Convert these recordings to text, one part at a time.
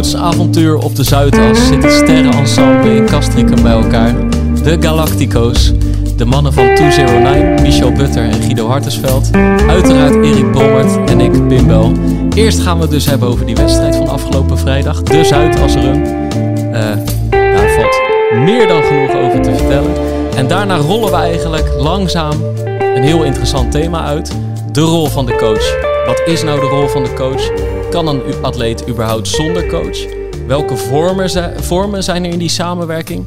Avontuur op de Zuidas zit het sterrenensemble in Castricum bij elkaar. De Galactico's. De mannen van 209, Michel Butter en Guido Hartesveld. Uiteraard Erik Brommert en ik, Pim Bel. Eerst gaan we het dus hebben over die wedstrijd van afgelopen vrijdag. De Zuidasrun. Eh daar valt meer dan genoeg over te vertellen. En daarna rollen we eigenlijk langzaam een heel interessant thema uit. De rol van de coach. Wat is nou de rol van de coach? Kan een atleet überhaupt zonder coach? Welke vormen, zi- vormen zijn er in die samenwerking?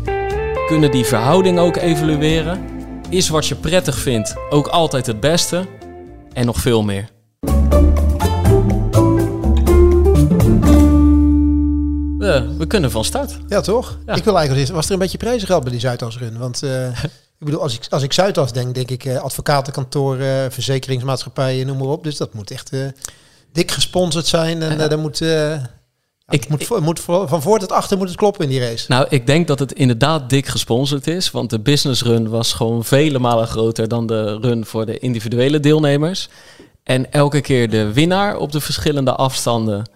Kunnen die verhoudingen ook evolueren? Is wat je prettig vindt ook altijd het beste? En nog veel meer. We, we kunnen van start. Ja, toch? Ja. Ik wil eigenlijk eens, was er een beetje prijzengeld bij die Zuidasrun? Want eh, ik bedoel, als ik, als ik Zuidas denk, denk ik eh, advocatenkantoren, verzekeringsmaatschappijen, noem maar op. Dus dat moet echt eh, dik gesponsord zijn. En Ja. eh, daar moet, eh, Ik- moet, ik- moet vo- van voor tot achter moet het kloppen in die race. Nou, ik denk dat het inderdaad dik gesponsord is. Want de business run was gewoon vele malen groter dan de run voor de individuele deelnemers. En elke keer de winnaar op de verschillende afstanden,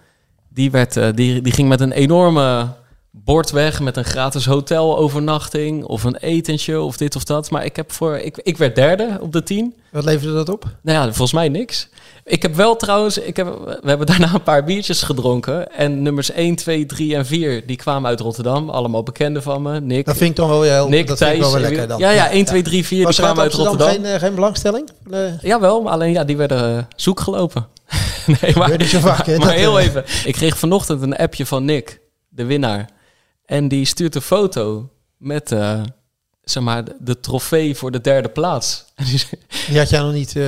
die, werd, eh, die, die ging met een enorme bord weg met een gratis hotelovernachting of een etentje of dit of dat. Maar ik, heb voor, ik, ik werd derde op de tien. Wat leverde dat op? Nou ja, volgens mij niks. Ik heb wel trouwens, ik heb, we hebben daarna een paar biertjes gedronken. En nummers 1, 2, 3 en 4, die kwamen uit Rotterdam. Allemaal bekenden van me. Nick, Dat vind ik dan wel heel, Nick dat vind ik wel weer lekker dan. Ja, ja, 1, 2, 3, 4, die Was kwamen uit Rotterdam. geen, eh, geen belangstelling? Eh, Jawel, maar alleen ja, die werden eh, zoek gelopen. nee, maar, Gebeurt niet zo vaak, maar dat, heel eh. even. Ik kreeg vanochtend een appje van Nick, de winnaar. En die stuurt een foto met, eh, zeg maar, de, trofee voor de derde plaats. En die had jij nog niet... eh,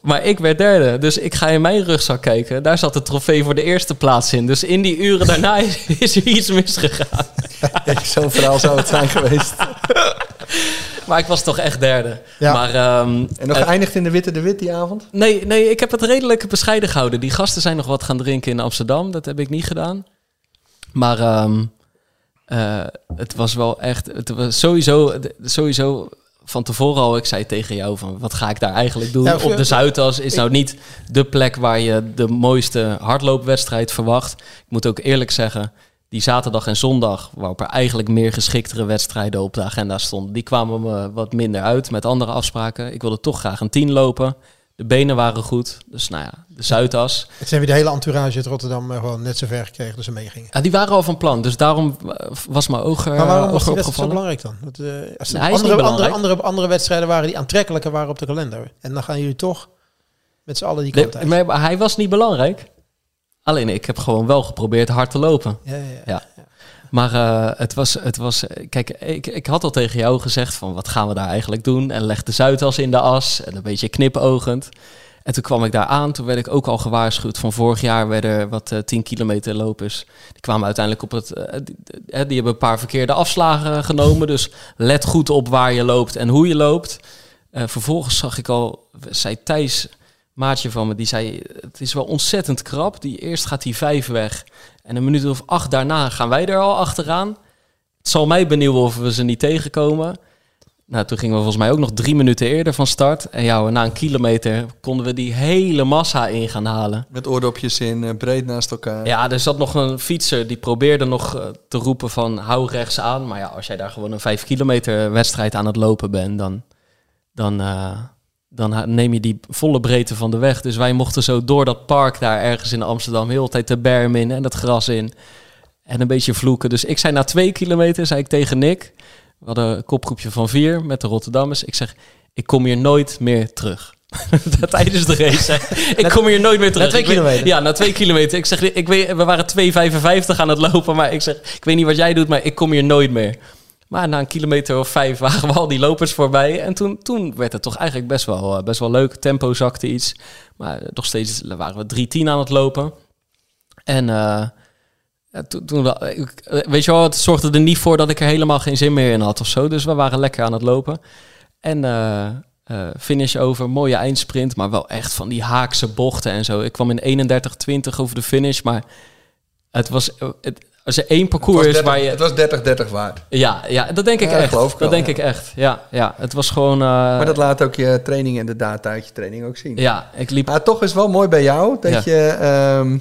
Maar ik werd derde, dus ik ga in mijn rugzak kijken. Daar zat de trofee voor de eerste plaats in. Dus in die uren daarna is, is er iets misgegaan. Zo'n verhaal zou het zijn geweest. Maar ik was toch echt derde. Ja. Maar, ehm, En nog geëindigd in de Witte de Wit die avond? nee, nee, ik heb het redelijk bescheiden gehouden. Die gasten zijn nog wat gaan drinken in Amsterdam. Dat heb ik niet gedaan. Maar ehm, eh, het was wel echt... Het was sowieso, sowieso van tevoren al... Ik zei tegen jou van, wat ga ik daar eigenlijk doen? Ja, Op de Zuidas is nou niet de plek waar je de mooiste hardloopwedstrijd verwacht. Ik moet ook eerlijk zeggen... Die zaterdag en zondag, waarop er eigenlijk meer geschiktere wedstrijden op de agenda stonden, die kwamen me wat minder uit met andere afspraken. Ik wilde toch graag een 10 lopen. De benen waren goed. Dus nou ja, de Zuidas. het zijn weer de hele entourage uit Rotterdam eh, gewoon net zo ver gekregen dat ze meegingen. Ja, die waren al van plan. Dus daarom eh, was mijn oog, Maar waarom was oog die wedstrijd zo belangrijk dan? Eh, als Nee, is niet andere, andere, andere wedstrijden waren die aantrekkelijker waren op de kalender. En dan gaan jullie toch met z'n allen die kant uit. Nee, maar hij was niet belangrijk. Alleen ik heb gewoon wel geprobeerd hard te lopen. Ja, ja, ja. Ja. Maar eh, het was, het was, kijk, ik, ik had al tegen jou gezegd van wat gaan we daar eigenlijk doen? En legde Zuidas in de as en een beetje knipoogend. En toen kwam ik daar aan, toen werd ik ook al gewaarschuwd. Van vorig jaar werden er wat eh 10 kilometer lopers. Die kwamen uiteindelijk op het, eh, die, die hebben een paar verkeerde afslagen genomen. Dus let goed op waar je loopt en hoe je loopt. Vervolgens zag ik al, zei Thijs, maatje van me, die zei, het is wel ontzettend krap. Die, eerst gaat die vijf weg en een minuut of acht daarna gaan wij er al achteraan. Het zal mij benieuwen of we ze niet tegenkomen. Nou, toen gingen we volgens mij ook nog drie minuten eerder van start. En ja, na een kilometer konden we die hele massa in gaan halen. Met oordopjes in, eh, breed naast elkaar. Ja, er zat nog een fietser die probeerde nog eh, te roepen van hou rechts aan. Maar ja, als jij daar gewoon een vijf kilometer wedstrijd aan het lopen bent, dan, dan, eh, dan neem je die volle breedte van de weg. Dus wij mochten zo door dat park daar ergens in Amsterdam heel de tijd de berm in en dat gras in. En een beetje vloeken. Dus ik zei na twee kilometer, zei ik tegen Nick, we hadden een kopgroepje van vier met de Rotterdammers. Ik zeg, ik kom hier nooit meer terug. Tijdens de race. Ik kom hier nooit meer terug. twee Ik weet- kilometer? Ja, na twee kilometer. Ik zeg, ik weet, we waren 2,55 aan het lopen, maar ik zeg, ik weet niet wat jij doet, maar ik kom hier nooit meer. Maar na een kilometer of vijf waren we al die lopers voorbij. En toen, toen werd het toch eigenlijk best wel, eh, best wel leuk. Tempo zakte iets. Maar nog steeds waren we 3-10 aan het lopen. En eh, toen, eh, weet je wel, het zorgde er niet voor dat ik er helemaal geen zin meer in had of zo. Dus we waren lekker aan het lopen. En eh, eh, finish over, mooie eindsprint, maar wel echt van die haakse bochten en zo. Ik kwam in 31-20 over de finish, maar het was, eh, het, als er één parcours is waar je... Het was 30-30 waard. Ja, ja, dat denk ik Ja, echt. geloof ik dat wel, denk ja. ik echt. Ja, ja, het was gewoon. eh, Maar dat laat ook je training en de data uit je training ook zien. ja, ik liep. Maar toch is wel mooi bij jou dat, je, ehm,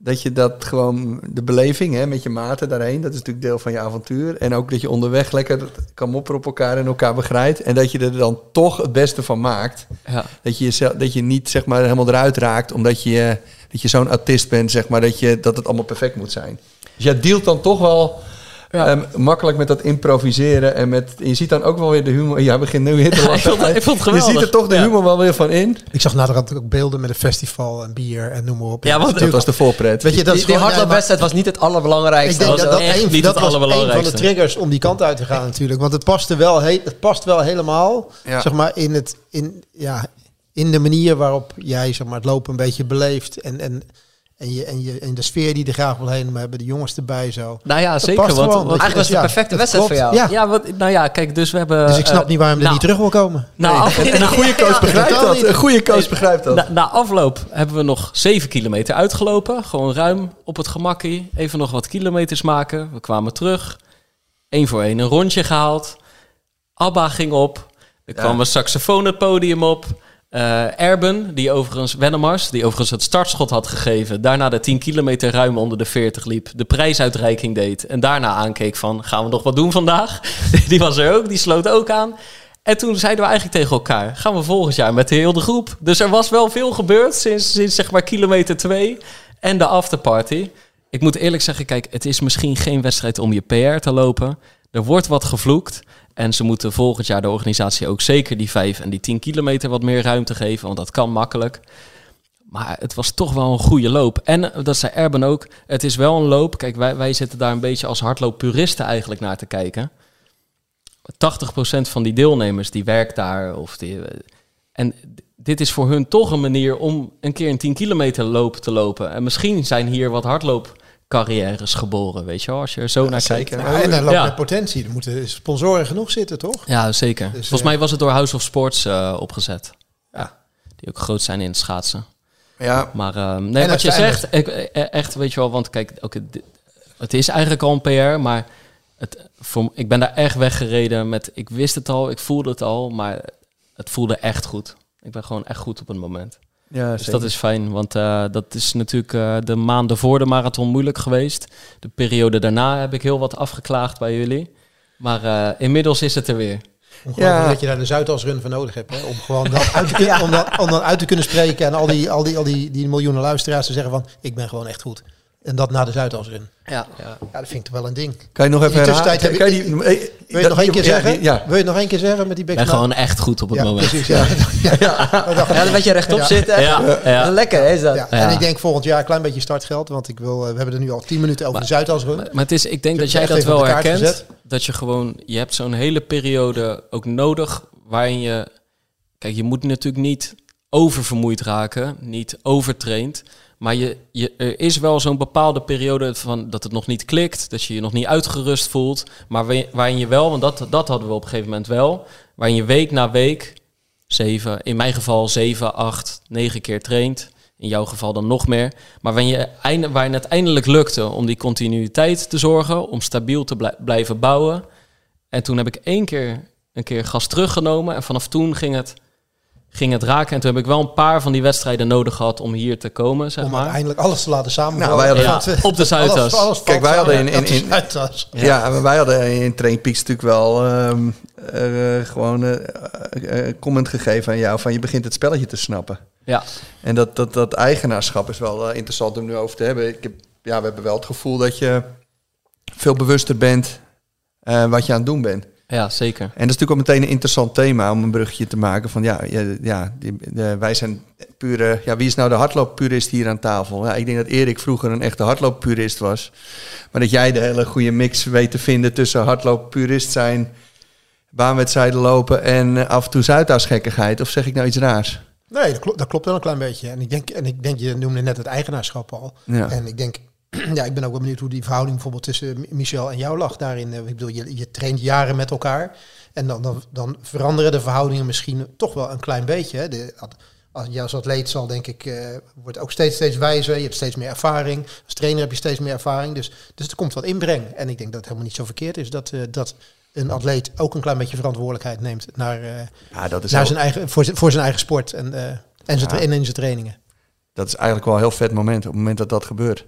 dat je dat gewoon, de beleving hè, met je maten daarheen, dat is natuurlijk deel van je avontuur. En ook dat je onderweg lekker kan mopperen op elkaar en elkaar begrijpt. En dat je er dan toch het beste van maakt. Ja, Dat je, jezelf, dat je niet zeg maar, helemaal eruit raakt, omdat je, dat je zo'n autist bent, zeg maar, dat, je, dat het allemaal perfect moet zijn. Dus jij dealt dan toch wel Ja. ehm, makkelijk met dat improviseren. En met, je ziet dan ook wel weer de humor. Jij begint nu weer te Ja, lachen. ik vond- ik vond het Je geweldig. ziet er toch de Ja. humor wel weer van in. Ik zag naderhand ook beelden met een festival en bier en noem maar op. Ja, want- Dat was de voorpret. Weet je, dat Die, die ja, hardloopwedstrijd was niet het allerbelangrijkste. Ik denk was dat dat, een, niet dat het was een van de triggers om die kant uit te gaan natuurlijk. Want het paste wel, he- het past wel helemaal Ja. zeg maar, in, het, in, ja, in de manier waarop jij zeg maar, het lopen een beetje beleeft. En, en, en, je, en, je, en de sfeer die er graag wil heen. We hebben de jongens erbij zo. nou ja, Dat zeker. past Want, gewoon. want- Eigenlijk was het Ja, de perfecte wedstrijd voor jou. Ja. ja, wat, nou ja, kijk, dus we hebben. Dus ik snap eh, niet waarom hij nou, niet terug wil komen. Nou, af- En een goede coach begrijpt dat. Een goede coach begrijpt dat. na, na afloop hebben we nog 7 kilometer uitgelopen. Gewoon ruim op het gemakkie. Even nog wat kilometers maken. We kwamen terug. Eén voor één een rondje gehaald. Abba ging op. Er Ja. kwam een saxofoon het podium op. Eh, Erben, die overigens, Wennemars, die overigens het startschot had gegeven. Daarna de 10 kilometer ruim onder de 40 liep. De prijsuitreiking deed. En daarna aankeek van, gaan we nog wat doen vandaag? die was er ook, die sloot ook aan. En toen zeiden we eigenlijk tegen elkaar, gaan we volgend jaar met de hele groep. Dus er was wel veel gebeurd sinds, sinds zeg maar kilometer 2 en de afterparty. Ik moet eerlijk zeggen, kijk, het is misschien geen wedstrijd om je PR te lopen. Er wordt wat gevloekt. En ze moeten volgend jaar de organisatie ook zeker die 5 en die 10 kilometer wat meer ruimte geven. Want dat kan makkelijk. Maar het was toch wel een goede loop. En eh, dat zei Erben ook, het is wel een loop. Kijk, wij, wij zitten daar een beetje als hardlooppuristen eigenlijk naar te kijken. 80% van die deelnemers die werkt daar. Of die, eh, en dit is voor hun toch een manier om een keer een 10 kilometer loop te lopen. En misschien zijn hier wat hardloopcarrières geboren, weet je wel, als je er zo naar kijkt. en dan loopt Ja. potentie. Er moeten sponsoren genoeg zitten, toch? Ja, zeker. Dus, Volgens eh, mij was het door House of Sports eh, opgezet. Ja. Die ook groot zijn in het schaatsen. Ja, Maar ehm, nee, En wat je zegt, ik, eh, echt, weet je wel, want kijk, dit- het is eigenlijk al een PR, maar het, voor, ik ben daar echt weggereden met, ik wist het al, ik voelde het al, maar het voelde echt goed. Ik ben gewoon echt goed op het moment. Ja Dus dat is fijn, want eh, dat is natuurlijk eh, de maanden voor de marathon moeilijk geweest. De periode daarna heb ik heel wat afgeklaagd bij jullie. Maar eh, inmiddels is het er weer. Ongelooflijk Ja. dat je daar de Zuidasrun voor nodig hebt. Hè? Om gewoon dat uit te, kunnen, om dat, om dat uit te kunnen spreken. En al die, al, die, al die, die miljoenen luisteraars te zeggen van... ik ben gewoon echt goed. En dat na de Zuidasrun. Ja. Ja, dat vind ik toch wel een ding. Kan je nog even In herhalen? heb Kan je die- Wil je het nog één keer ja, zeggen? Ja, Wil je het nog één keer zeggen met die Ik ben gewoon echt goed op het ja, moment. precies. Ja. Ja. Ja, dan weet je rechtop Ja. zitten. Ja, ja. Lekker is dat. Ja. Ja. En ik denk volgend jaar een klein beetje startgeld. Want ik wil, eh, we hebben er nu al tien minuten over de Zuidasrun. Maar, maar het is, ik denk dat jij dat wel herkent. gezet. Dat je gewoon, je hebt zo'n hele periode ook nodig waarin je, kijk, je moet natuurlijk niet oververmoeid raken, niet overtraind. Maar je, er is wel zo'n bepaalde periode van dat het nog niet klikt, dat je je nog niet uitgerust voelt. Maar waar- waarin je wel, want dat, dat hadden we op een gegeven moment wel, waarin je week na week zeven, in mijn geval zeven, acht, negen keer traint. In jouw geval dan nog meer. Maar waarin, je, waarin het eindelijk lukte om die continuïteit te zorgen, om stabiel te blij- blijven bouwen. En toen heb ik één keer een keer gas teruggenomen. En vanaf toen ging het, ging het raken. En toen heb ik wel een paar van die wedstrijden nodig gehad om hier te komen, zeg Om maar. uiteindelijk alles te laten samenvallen. Nou, wij hadden- Ja, op de Zuidas. alles- Kijk, wij hadden in- in- in- Zuidas. Ja, maar wij hadden in Train Peaks natuurlijk wel ehm, eh, gewoon eh, comment gegeven aan jou van je begint het spelletje te snappen. Ja, En dat, dat, dat eigenaarschap is wel interessant om nu over te hebben. Ik heb, ja, we hebben wel het gevoel dat je veel bewuster bent eh, wat je aan het doen bent. Ja, zeker. En dat is natuurlijk ook meteen een interessant thema om een brugje te maken. Van ja, ja, ja die, de, wij zijn pure. Ja, wie is nou de hardlooppurist hier aan tafel? Ja, ik denk dat Erik vroeger een echte hardlooppurist was. Maar dat jij de hele goede mix weet te vinden tussen hardlooppurist zijn, baanwedstrijden lopen en af en toe Zuidaasgekkigheid. Of zeg ik nou iets raars? Nee, dat klopt, dat klopt wel een klein beetje. En ik denk, en ik denk je noemde net het eigenaarschap al. Ja. En ik denk, ja, ik ben ook wel benieuwd hoe die verhouding bijvoorbeeld tussen Michel en jou lag daarin. Eh, Ik bedoel, je, je traint jaren met elkaar. En dan, dan, dan veranderen de verhoudingen misschien toch wel een klein beetje. Hè. De, als je als atleet zal, denk ik, eh, wordt ook steeds, steeds wijzer. Je hebt steeds meer ervaring. Als trainer heb je steeds meer ervaring. Dus, dus er komt wat inbreng. En ik denk dat het helemaal niet zo verkeerd is dat, eh, dat een atleet ook een klein beetje verantwoordelijkheid neemt naar, Ja, dat is, naar zijn eigen, voor, zijn, voor zijn eigen sport en, en, zijn, Ja. en in zijn trainingen. dat is eigenlijk wel een heel vet moment. Op het moment dat dat gebeurt.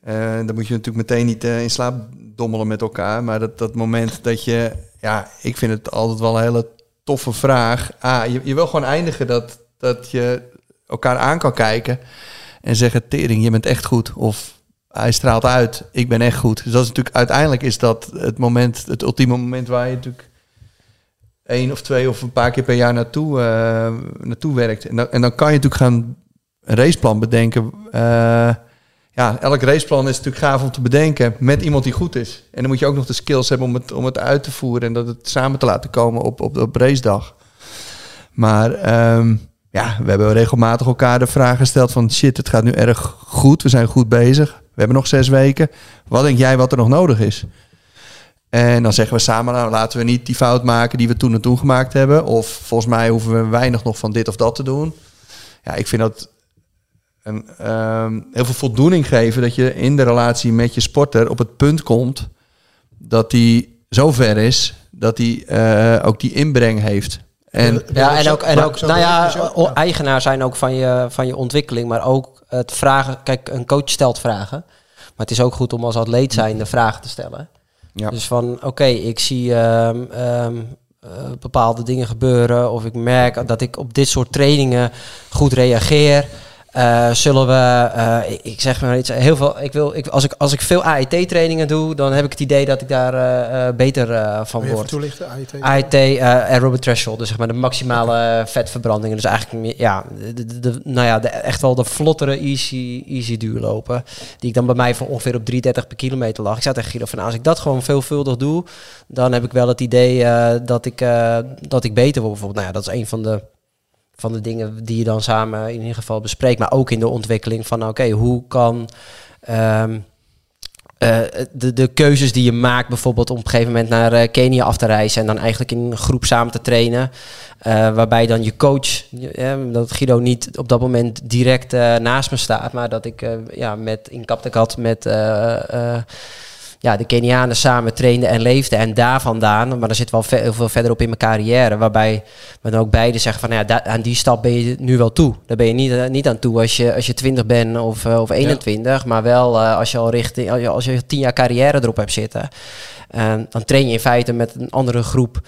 Eh, dan moet je natuurlijk meteen niet eh, in slaap dommelen met elkaar. Maar dat, dat moment dat je... Ja, ik vind het altijd wel een hele toffe vraag. Ah, je, je wil gewoon eindigen dat, dat je elkaar aan kan kijken. En zeggen, Tering, je bent echt goed. Of hij straalt uit, ik ben echt goed. Dus dat is natuurlijk, uiteindelijk is dat het moment, het ultieme moment waar je natuurlijk één of twee of een paar keer per jaar naartoe, eh, naartoe werkt. En dan, en dan kan je natuurlijk gaan een raceplan bedenken. Ja, elk raceplan is natuurlijk gaaf om te bedenken met iemand die goed is. En dan moet je ook nog de skills hebben om het, om het uit te voeren en dat het samen te laten komen op, op, op racedag. Maar ehm, ja, we hebben regelmatig elkaar de vraag gesteld van shit, het gaat nu erg goed. We zijn goed bezig. We hebben nog zes weken. Wat denk jij wat er nog nodig is? En dan zeggen we samen, nou laten we niet die fout maken die we toen en toen gemaakt hebben. Of volgens mij hoeven we weinig nog van dit of dat te doen. Ja, ik vind dat een, ehm, heel veel voldoening geven dat je in de relatie met je sporter op het punt komt dat die zo ver is dat hij eh, ook die inbreng heeft. En Ja, en ook, en ook nou ja, o- Ja. eigenaar zijn ook van je, van je ontwikkeling, maar ook het vragen. Kijk, een coach stelt vragen, maar het is ook goed om als atleet zijn de vragen te stellen. Ja. Dus van, oké, ik zie ehm, ehm, eh, bepaalde dingen gebeuren of ik merk dat ik op dit soort trainingen goed reageer. Eh, zullen we, eh, ik, zeg maar iets, heel veel, ik wil, ik, als, ik, als ik veel AET-trainingen doe, dan heb ik het idee dat ik daar eh, beter van word. toelichten? AIT? AIT, aerobic threshold, dus zeg maar de maximale vetverbranding. Dus eigenlijk ja, de, de, nou ja, de, echt wel de vlottere easy, easy duurlopen. Die ik dan bij mij voor ongeveer op 3,30 per kilometer lag. Ik zei tegen Guido van, als ik dat gewoon veelvuldig doe, dan heb ik wel het idee dat, ik, dat ik beter word. Bijvoorbeeld, nou ja, dat is een van de, van de dingen die je dan samen in ieder geval bespreekt. Maar ook in de ontwikkeling van, oké, hoe kan... ehm, eh, de, de keuzes die je maakt, bijvoorbeeld om op een gegeven moment naar eh, Kenia af te reizen en dan eigenlijk in een groep samen te trainen, eh, waarbij dan je coach, dat Guido niet op dat moment direct naast me staat, maar dat ik ja, met, in Kaptekat met ja, de Kenianen samen trainde en leefde en daar vandaan, maar dan zit wel ve- heel veel verder op in mijn carrière, waarbij we dan ook beide zeggen van, nou ja, aan die stap ben je nu wel toe. Daar ben je niet, niet aan toe als je, als je 20 bent of, eh, of 21, maar wel eh, als je al richting, als je, als je 10 jaar carrière erop hebt zitten. En dan train je in feite met een andere groep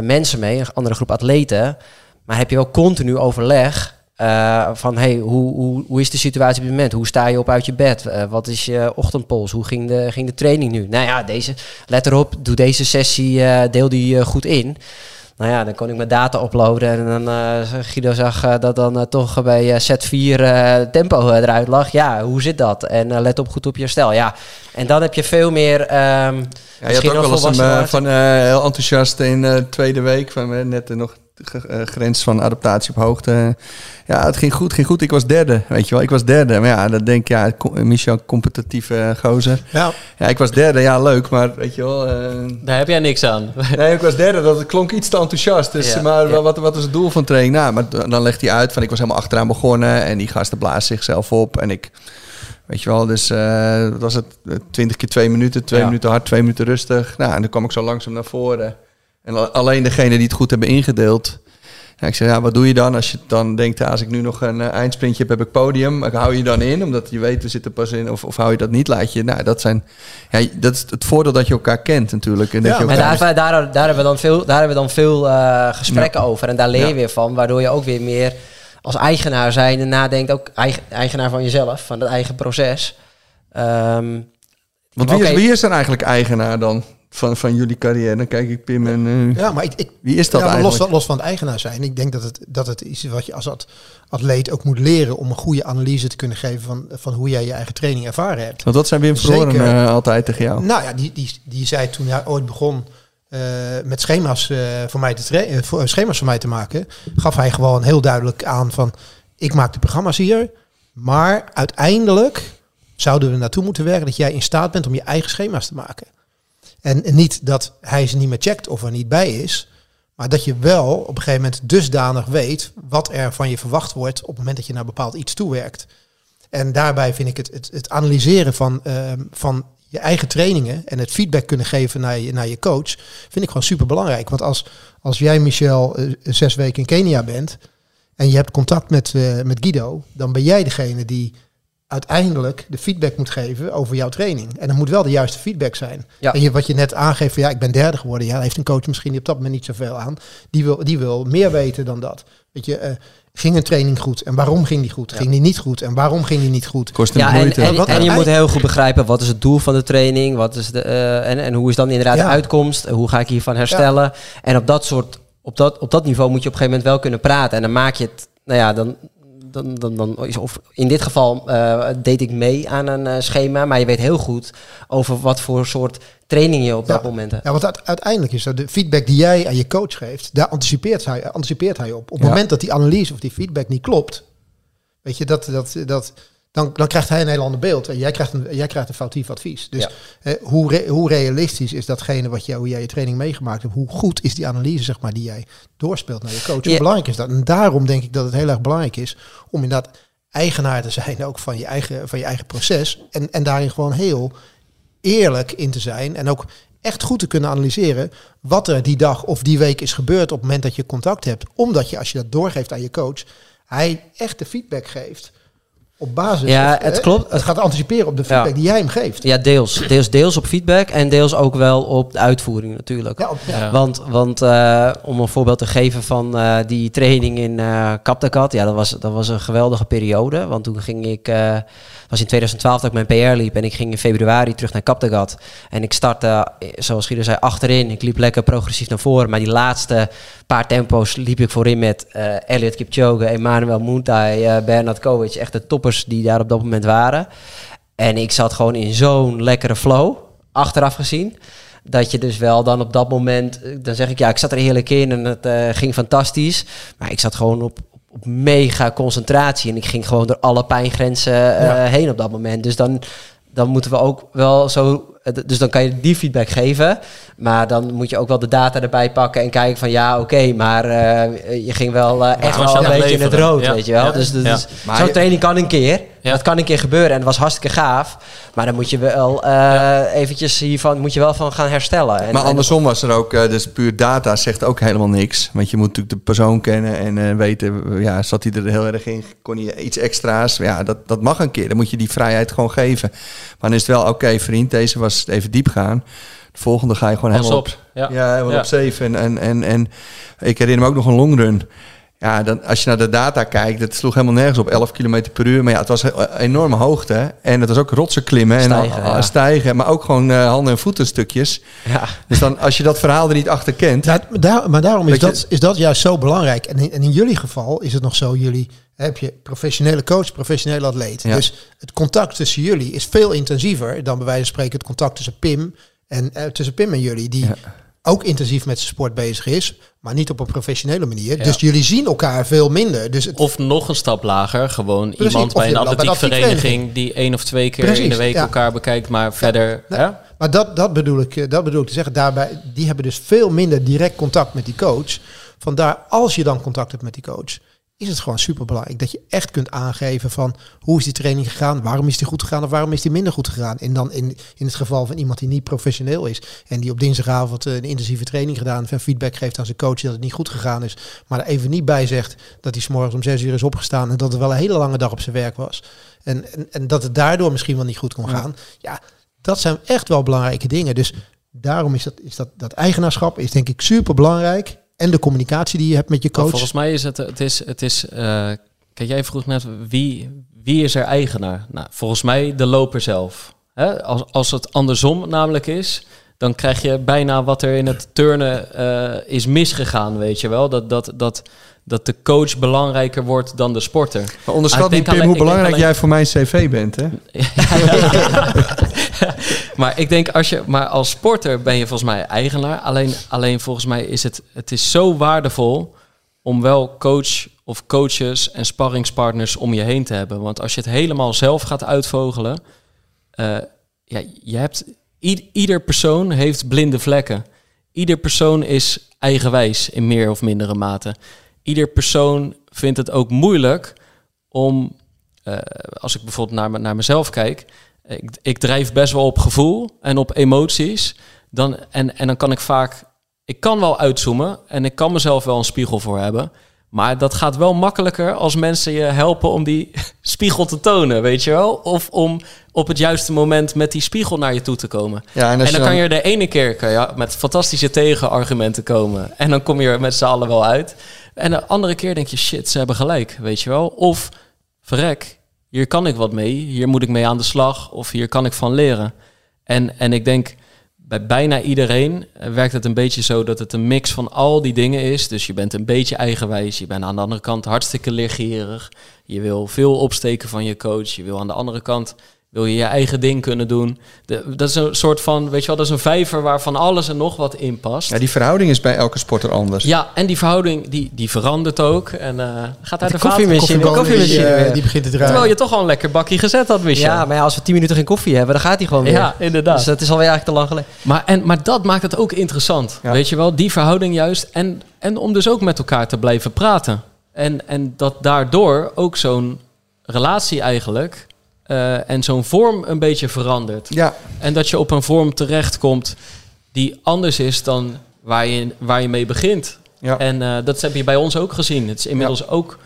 mensen mee, een andere groep atleten, maar heb je wel continu overleg eh, van hey, hoe, hoe, hoe is de situatie op dit moment? Hoe sta je op uit je bed? Eh, wat is je ochtendpols? Hoe ging de, ging de training nu? Nou ja, deze, let erop, doe deze sessie, eh, deel die goed in. Nou ja, dan kon ik mijn data uploaden en dan Guido zag dat dan toch bij set 4 tempo eruit lag. Ja, hoe zit dat? En let op goed op je stel. Ja, en dan heb je veel meer. Um, ja, je had ook wel eens een, van heel enthousiast in de tweede week van net nog grens van adaptatie op hoogte. Ja, het ging goed, ging goed. Ik was derde, weet je wel. Ik was derde. Maar ja, dat denk ik, ja, Michel, competitieve gozer. Ja. ja, ik was derde. Ja, leuk, maar weet je wel. Uh... Daar heb jij niks aan. nee, ik was derde. Dat klonk iets te enthousiast. Dus, ja, maar ja. wat, wat is het doel van training? Nou, maar dan legt hij uit van ik was helemaal achteraan begonnen. En die gasten blazen zichzelf op. En ik... Weet je wel, dus uh, was het 20 keer twee minuten, twee ja. minuten hard, twee minuten rustig. Nou, en dan kwam ik zo langzaam naar voren. En alleen degene die het goed hebben ingedeeld. Ja, ik zei, ja, wat doe je dan als je dan denkt, als ik nu nog een uh, eindsprintje heb, heb ik podium. Maar hou je dan in, omdat je weet, we zitten pas in. Of, of hou je dat niet, laat je. Nou, dat zijn, ja, dat is het voordeel dat je elkaar kent natuurlijk. En, dat ja, je elkaar... en daar, daar, daar, hebben we dan veel, daar hebben we dan veel uh, gesprekken ja. over. En daar leer je weer van, waardoor je ook weer meer als eigenaar zijn en nadenkt, ook eigen, eigenaar van jezelf, van het eigen proces. Um, Want wie, okay. is, wie is dan eigenlijk eigenaar dan? Van, van jullie carrière. Dan kijk ik Pim en... eh, Ja, maar ik, ik, wie is dat ja, maar los, eigenlijk? van, los van het eigenaar zijn. Ik denk dat het, dat het is wat je als at- atleet ook moet leren om een goede analyse te kunnen geven van, van hoe jij je eigen training ervaren hebt. Want wat zijn Wim. Verloren eh, altijd tegen jou? Nou ja, die, die, die zei toen hij ooit begon eh, met schema's, voor mij te voor, schema's voor mij te maken, gaf hij gewoon heel duidelijk aan van ik maak de programma's hier, maar uiteindelijk zouden we naartoe moeten werken dat jij in staat bent om je eigen schema's te maken. En, niet dat hij ze niet meer checkt of er niet bij is, maar dat je wel op een gegeven moment dusdanig weet wat er van je verwacht wordt op het moment dat je naar bepaald iets toewerkt. En daarbij vind ik het, het, het analyseren van, ehm, van je eigen trainingen en het feedback kunnen geven naar je, naar je coach, vind ik gewoon super belangrijk. Want als, als jij, Michel, eh, zes weken in Kenia bent en je hebt contact met, eh, met Guido, dan ben jij degene die uiteindelijk de feedback moet geven over jouw training. En dat moet wel de juiste feedback zijn. Ja. En je, wat je net aangeeft van ja, ik ben derde geworden. Ja, daar heeft een coach misschien op dat moment niet zoveel aan. Die wil, die wil meer weten dan dat. Weet je, eh, ging een training goed? En waarom ging die goed? Ging die niet goed? En waarom ging die niet goed? Kost een Ja, en, moeite. en, Wat- en je moet heel goed begrijpen wat is het doel van de training, wat is de, eh, en, en hoe is dan inderdaad Ja. de uitkomst, hoe ga ik hiervan herstellen. En op dat soort, op dat, op dat niveau moet je op een gegeven moment wel kunnen praten. En dan maak je het, nou ja, dan, dan, dan, dan is, of in dit geval eh, deed ik mee aan een eh, schema, maar je weet heel goed over wat voor soort training je op dat moment hebt. Ja, want uite- uiteindelijk is dat de feedback die jij aan je coach geeft, daar anticipeert hij, anticipeert hij op. Op het Ja. moment dat die analyse of die feedback niet klopt, weet je, dat, dat, dat, dan, dan krijgt hij een heel ander beeld. En jij krijgt een, jij krijgt een foutief advies. Dus Ja. eh, hoe, re- hoe realistisch is datgene wat jij, hoe jij je training meegemaakt hebt? Hoe goed is die analyse, zeg maar, die jij doorspeelt naar je coach? Hoe Ja. belangrijk is dat? En daarom denk ik dat het heel erg belangrijk is om inderdaad eigenaar te zijn ook van je eigen, van je eigen proces. En, en daarin gewoon heel eerlijk in te zijn. En ook echt goed te kunnen analyseren wat er die dag of die week is gebeurd op het moment dat je contact hebt. Omdat je, als je dat doorgeeft aan je coach, hij echt de feedback geeft. Op basis. Ja, of, het klopt. Het gaat anticiperen op de feedback Ja. die jij hem geeft. Ja, deels. deels. Deels op feedback en deels ook wel op de uitvoering natuurlijk. Ja, op- ja. Ja. Want, want eh, om een voorbeeld te geven van eh, die training in eh Kaptakat, ja, dat was, dat was een geweldige periode. Want toen ging ik, eh was in 2012 dat ik mijn PR liep en ik ging in februari terug naar Kaptakat. En ik startte, zoals Guido zei, achterin. Ik liep lekker progressief naar voren, maar die laatste paar tempo's liep ik voorin met eh Elliot Kipchoge, Emmanuel Mountai, eh Bernard Kovic, echt de toppers die daar op dat moment waren. En ik zat gewoon in zo'n lekkere flow, achteraf gezien. Dat je dus wel dan op dat moment, eh, dan zeg ik ja, ik zat er heerlijk in en het ging fantastisch. Maar ik zat gewoon op, op mega concentratie en ik ging gewoon door alle pijngrenzen Ja. heen op dat moment. Dus dan, dan moeten we ook wel zo, dus dan kan je die feedback geven. Maar dan moet je ook wel de data erbij pakken en kijken van ja, oké, maar eh, je ging wel eh, echt wel een beetje in het rood, Ja. weet je wel. Ja. Dus, dus, Ja. dus zo'n training kan een keer. Ja. Dat kan een keer gebeuren en dat was hartstikke gaaf. Maar dan moet je wel eh, eventjes hiervan moet je wel van gaan herstellen. En, maar andersom was er ook, eh, dus puur data zegt ook helemaal niks. Want je moet natuurlijk de persoon kennen en eh, weten, ja, zat hij er heel erg in? Kon hij iets extra's? Ja, dat, dat mag een keer. Dan moet je die vrijheid gewoon geven. Maar dan is het wel, oké vriend, deze was even diep gaan. De volgende ga je gewoon helemaal op. Ja. Ja, helemaal Ja. op zeven. En, en, en, en ik herinner me ook nog een longrun. Ja, dan, als je naar de data kijkt, dat sloeg helemaal nergens op. 11 km per uur. Maar ja, het was een enorme hoogte. En het was ook rotsen klimmen en Stijgen, al- ja. stijgen. Maar ook gewoon eh, handen- en voetenstukjes. ja. Dus dan, als je dat verhaal er niet achter kent... Ja, maar daar, maar daarom is je- dat, is dat juist zo belangrijk. En in, en in jullie geval is het nog zo, jullie heb je professionele coach, professionele atleet. Ja. Dus het contact tussen jullie is veel intensiever dan bij wijze van spreken het contact tussen Pim en eh, tussen Pim en jullie, die Ja. Ook intensief met zijn sport bezig is, maar niet op een professionele manier. Ja. Dus jullie zien elkaar veel minder. Dus het, Of nog een stap lager, gewoon Precies, iemand bij een atletiekvereniging die één of twee keer in de week ja. elkaar bekijkt, maar verder. nee. hè? Maar dat, dat, bedoel ik, eh, dat bedoel ik te zeggen. Daarbij, die hebben dus veel minder direct contact met die coach. Vandaar, als je dan contact hebt met die coach, is het gewoon super belangrijk dat je echt kunt aangeven van hoe is die training gegaan, waarom is die goed gegaan of waarom is die minder goed gegaan. En dan in, in het geval van iemand die niet professioneel is en die op dinsdagavond een intensieve training gedaan heeft en feedback geeft aan zijn coach dat het niet goed gegaan is, maar er even niet bij zegt dat hij 's morgens om zes uur is opgestaan en dat het wel een hele lange dag op zijn werk was. En, en, en dat het daardoor misschien wel niet goed kon gaan. Ja, dat zijn echt wel belangrijke dingen. Dus daarom is dat, is dat, dat eigenaarschap is denk ik super belangrijk. En de communicatie die je hebt met je coach. volgens mij is het, het is, het is eh, kijk jij vroeg net, wie, wie is er eigenaar? Nou, volgens mij de loper zelf. Hè? Als, als het andersom namelijk is, dan krijg je bijna wat er in het turnen eh, is misgegaan, weet je wel. Dat, dat, dat, dat de coach belangrijker wordt dan de sporter. Maar Ah, onderschat ik niet, Pim, alleen- hoe belangrijk alleen- jij voor mijn cv bent, hè? maar ik denk als je, maar als sporter ben je volgens mij eigenaar. Alleen, alleen volgens mij is het, het is zo waardevol om wel coach of coaches en sparringspartners om je heen te hebben. Want als je het helemaal zelf gaat uitvogelen, eh, ja, je hebt ieder persoon heeft blinde vlekken. Ieder persoon is eigenwijs in meer of mindere mate. Ieder persoon vindt het ook moeilijk om, eh, als ik bijvoorbeeld naar, naar mezelf kijk, ik, ik drijf best wel op gevoel en op emoties. Dan, en, en dan kan ik vaak, ik kan wel uitzoomen en ik kan mezelf wel een spiegel voor hebben. Maar dat gaat wel makkelijker als mensen je helpen om die spiegel te tonen, weet je wel? Of om op het juiste moment met die spiegel naar je toe te komen. Ja, En dan kan je de ene keer kan je met fantastische tegenargumenten komen. En dan kom je er met z'n allen wel uit. En de andere keer denk je, shit, ze hebben gelijk, weet je wel. Of, verrek, hier kan ik wat mee. Hier moet ik mee aan de slag. Of hier kan ik van leren. En, en ik denk, bij bijna iedereen eh, werkt het een beetje zo dat het een mix van al die dingen is. Dus je bent een beetje eigenwijs. Je bent aan de andere kant hartstikke leergierig. Je wil veel opsteken van je coach. Je wil aan de andere kant wil je je eigen ding kunnen doen. De, dat is een soort van, weet je wel, dat is een vijver waar van alles en nog wat in past. Ja, die verhouding is bij elke sporter anders. Ja, en die verhouding die, die verandert ook. En eh gaat uit de, De koffiemachine, Koffiebonen, koffiemachine die, weer. die begint te draaien. Terwijl je toch al een lekker bakje gezet had, Michel. Ja, maar ja, als we tien minuten geen koffie hebben, dan gaat hij gewoon weer. Ja, inderdaad. Dus dat is alweer eigenlijk te lang geleden. Maar, en, maar dat maakt het ook interessant. Ja. Weet je wel, die verhouding juist. En, en om dus ook met elkaar te blijven praten. En, en dat daardoor ook zo'n relatie eigenlijk eh, en zo'n vorm een beetje verandert. Ja, En dat je op een vorm terechtkomt die anders is dan waar je, waar je mee begint. ja. En eh, dat heb je bij ons ook gezien. Het is inmiddels ook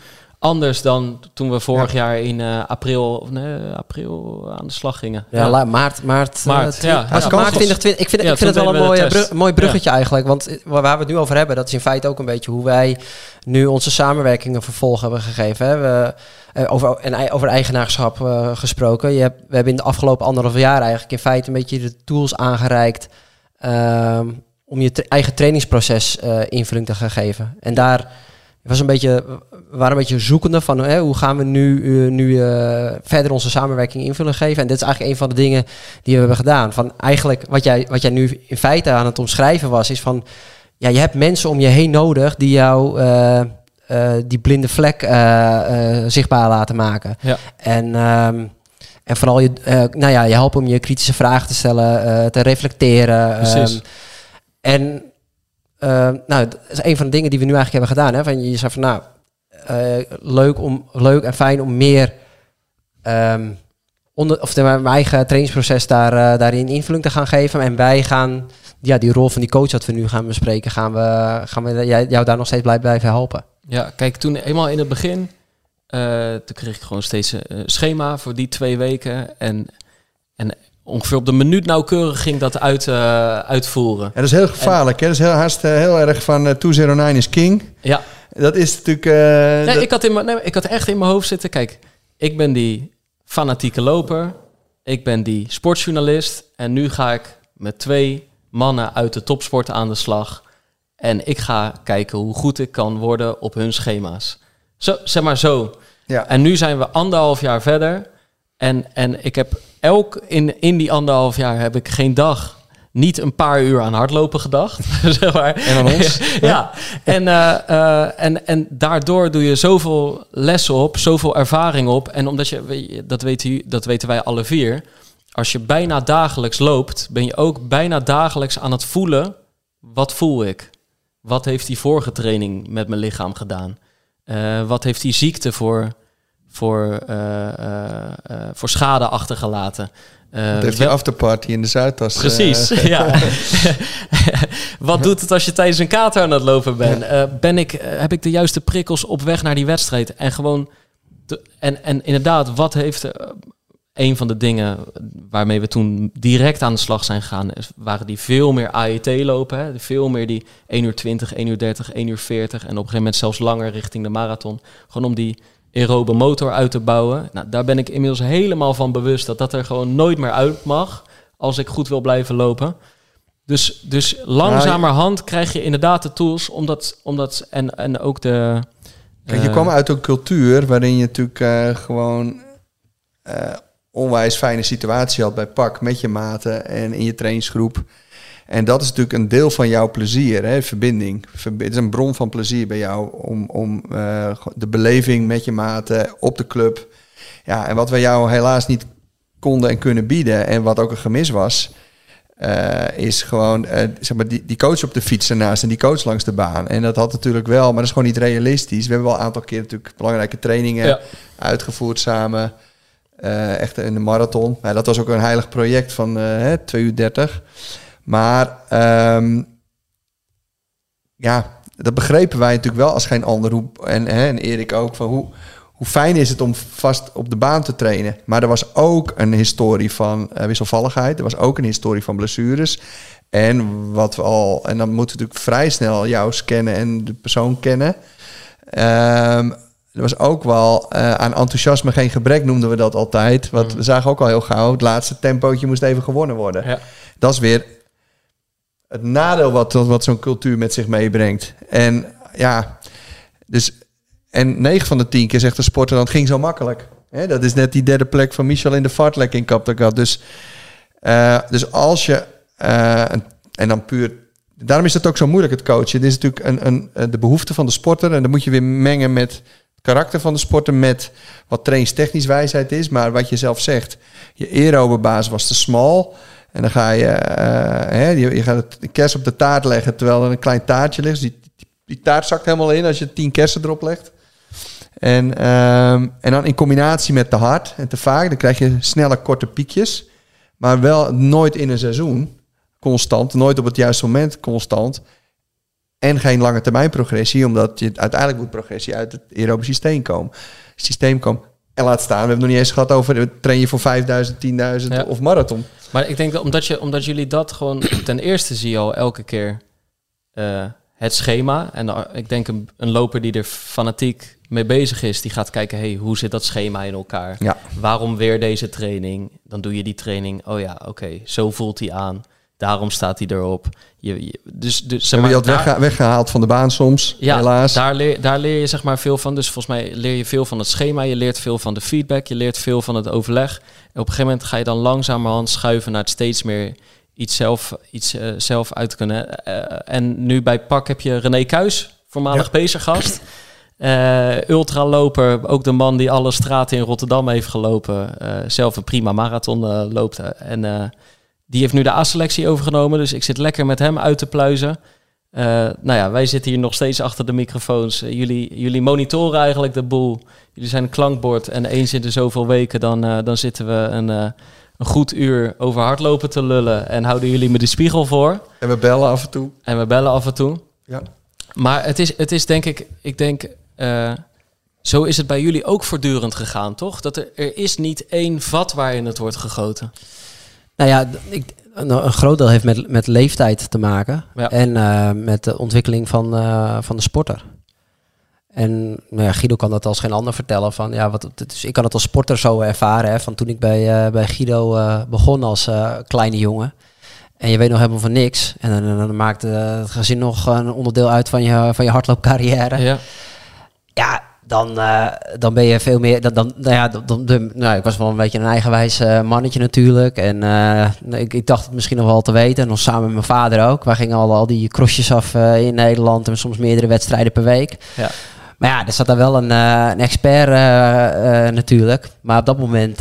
anders dan toen we vorig jaar in eh, april, of nee, april aan de slag gingen. Ja, la- maart, maart, Maart, eh, twi- ja. Ja, maart goed. 2020. Ik vind, Ja, ik vind het wel een mooi, eh, brug- mooi bruggetje eigenlijk. Want eh, waar we het nu over hebben, dat is in feite ook een beetje hoe wij nu onze samenwerkingen vervolg hebben gegeven. Hè. We, eh, over, en over eigenaarschap eh, gesproken. Je hebt, we hebben in de afgelopen anderhalf jaar eigenlijk in feite een beetje de tools aangereikt ehm, om je eigen trainingsproces eh, invulling te gaan geven. En daar was een beetje, we waren een beetje zoekende van hè, hoe gaan we nu, eh, nu eh, verder onze samenwerking invulling geven. En dit is eigenlijk een van de dingen die we hebben gedaan. Van eigenlijk wat jij, wat jij nu in feite aan het omschrijven was, is van ja, je hebt mensen om je heen nodig die jou eh, die blinde vlek zichtbaar laten maken. Ja. En, ehm, en vooral je, nou ja, je helpen om je kritische vragen te stellen, te reflecteren. Precies. ehm, en nou, dat is een van de dingen die we nu eigenlijk hebben gedaan. Hè? Van, je zei van nou, eh, leuk, om, leuk en fijn om meer ehm, onder, of de, mijn eigen trainingsproces daar, eh, daarin invulling te gaan geven. En wij gaan ja, die rol van die coach dat we nu gaan bespreken, gaan we, gaan we jou daar nog steeds blij blijven helpen. Ja, kijk, toen helemaal in het begin, eh, toen kreeg ik gewoon steeds een schema voor die twee weken. En, en ongeveer op de minuut nauwkeurig ging dat uit, eh, uitvoeren. Ja, dat is heel gevaarlijk. Hè? Dat is heel, haast, eh, heel erg van eh 209 is king. Ja, Dat is natuurlijk... nee, dat- ik, had in mijn, nee, ik had echt in mijn hoofd zitten, kijk, ik ben die fanatieke loper, ik ben die sportjournalist en nu ga ik met twee mannen uit de topsport aan de slag. En ik ga kijken hoe goed ik kan worden op hun schema's. Zo, zeg maar zo. ja. En nu zijn we anderhalf jaar verder. En, en ik heb elk in, in die anderhalf jaar heb ik geen dag niet een paar uur aan hardlopen gedacht. zeg maar. En aan ons. ja, en, eh, eh, en, en daardoor doe je zoveel lessen op, zoveel ervaring op. En omdat je, weet dat weten, ju- dat weten wij alle vier, als je bijna dagelijks loopt, ben je ook bijna dagelijks aan het voelen, wat voel ik? Wat heeft die vorige training met mijn lichaam gedaan? Eh, wat heeft die ziekte voor, voor, eh, eh, eh, voor schade achtergelaten? Dat heeft die afterparty in de Zuidas. Precies, ja. Wat doet het als je tijdens een kater aan het lopen bent? Ben ik, heb ik de juiste prikkels op weg naar die wedstrijd? En gewoon, en, en inderdaad, wat heeft een van de dingen waarmee we toen direct aan de slag zijn gegaan, waren die veel meer AET lopen. Hè? Veel meer die 1 uur 20, 1 uur 30, 1 uur 40 en op een gegeven moment zelfs langer richting de marathon. Gewoon om die aerobe motor uit te bouwen. Nou, daar ben ik inmiddels helemaal van bewust dat dat er gewoon nooit meer uit mag als ik goed wil blijven lopen. Dus, dus langzamerhand krijg je inderdaad de tools, omdat, omdat en, en ook de... Kijk, je eh, kwam uit een cultuur waarin je natuurlijk eh, gewoon eh, onwijs fijne situatie had bij pak met je maten en in je trainingsgroep. En dat is natuurlijk een deel van jouw plezier, hè, verbinding. Verb- Het is een bron van plezier bij jou om, om eh, de beleving met je maten op de club. Ja, en wat we jou helaas niet konden en kunnen bieden en wat ook een gemis was, eh, is gewoon eh, zeg maar, die, die coach op de fiets ernaast en die coach langs de baan. En dat had natuurlijk wel, maar dat is gewoon niet realistisch. We hebben wel een aantal keer natuurlijk belangrijke trainingen Ja. uitgevoerd samen. Echt in de marathon. Nou, dat was ook een heilig project van eh, hè, 2 uur 30. Maar ehm, ja, dat begrepen wij natuurlijk wel als geen ander. Hoe, en, hè, en Erik ook, van hoe, hoe fijn is het om vast op de baan te trainen. Maar er was ook een historie van eh, wisselvalligheid. Er was ook een historie van blessures. En wat we al, en dan moeten we natuurlijk vrij snel jou scannen en de persoon kennen. Ehm, er was ook wel eh, aan enthousiasme geen gebrek, noemden we dat altijd. Want we zagen ook al heel gauw, het laatste tempootje moest even gewonnen worden. Ja. Dat is weer het nadeel wat, wat zo'n cultuur met zich meebrengt. En ja, dus en 9 van de 10 keer zegt de sporter dan ging zo makkelijk. Dat is net die derde plek van Michel in de Fartlek in Kaptagat. Dus, eh, dus als je eh, en dan puur. Daarom is het ook zo moeilijk het coachen. Dit is natuurlijk een, een, eh, de behoefte van de sporter en dan moet je weer mengen met karakter van de sporter met wat trainingstechnisch wijsheid is, maar wat je zelf zegt. Je aerobe baas was te smal. En dan ga je, eh, hè, je, gaat het de kers op de taart leggen terwijl er een klein taartje ligt. Dus die, die, die taart zakt helemaal in als je tien kersen erop legt. En, ehm, en dan in combinatie met te hard en te vaak, dan krijg je snelle korte piekjes. Maar wel nooit in een seizoen constant, nooit op het juiste moment constant. En geen lange termijn progressie, omdat je uiteindelijk moet progressie uit het aerobe systeem komen. Systeem komen. En laat staan, we hebben het nog niet eens gehad over train je voor 5000, 10.000 Ja. of marathon. Maar ik denk dat omdat, je, omdat jullie dat gewoon... ten eerste zie je al elke keer eh, het schema. En ik denk een, een loper die er fanatiek mee bezig is... die gaat kijken, hey, hoe zit dat schema in elkaar? Ja. Waarom weer deze training? Dan doe je die training. Oh ja, oké, zo voelt hij aan. Daarom staat hij erop. Je, je- dus, dus, zeg je maar, dat daar- weggeha- weggehaald van de baan soms, ja, helaas. Daar leer, daar leer je zeg maar veel van. Dus volgens mij leer je veel van het schema. Je leert veel van de feedback. Je leert veel van het overleg. En op een gegeven moment ga je dan langzamerhand schuiven naar het steeds meer iets zelf, iets, eh, zelf uit kunnen. Eh, en nu bij PAK heb je René Kuis, voormalig Bezergast. Eh ultraloper, ook de man die alle straten in Rotterdam heeft gelopen. eh, zelf een prima marathon eh, loopt. En eh, die heeft nu de A-selectie overgenomen. Dus ik zit lekker met hem uit te pluizen. Eh, nou ja, wij zitten hier nog steeds achter de microfoons. Eh, jullie, jullie monitoren eigenlijk de boel. Jullie zijn een klankbord. En eens in de zoveel weken dan, eh, dan zitten we een, een goed uur over hardlopen te lullen. En houden jullie me de spiegel voor. En we bellen af en toe. En we bellen af en toe. Ja. Maar het is, het is denk ik, ik denk, zo is het bij jullie ook voortdurend gegaan, toch? Dat er, er is niet één vat waarin het wordt gegoten. Nou ja, ik, een, groot deel heeft met, met leeftijd te maken. Ja. En eh, met de ontwikkeling van, eh, van de sporter. En nou ja, Guido kan dat als geen ander vertellen. Van, ja, wat, dus ik kan het als sporter zo ervaren. Hè, van toen ik bij, eh, bij Guido begon als kleine jongen. En je weet nog helemaal van niks. En dan, dan maakt het gezin nog een onderdeel uit van je, van je hardloopcarrière. Ja. Ja, dan, eh, dan ben je veel meer. Dan, dan, nou ja, dan, dan- nou, ik was wel een beetje een eigenwijs eh, mannetje natuurlijk. En eh, ik, ik dacht het misschien nog wel te weten. En nog samen met mijn vader ook. Wij gingen al, al die crossjes af in Nederland. En soms meerdere wedstrijden per week. Ja. Maar ja, er zat daar wel een, een expert natuurlijk. Maar op dat moment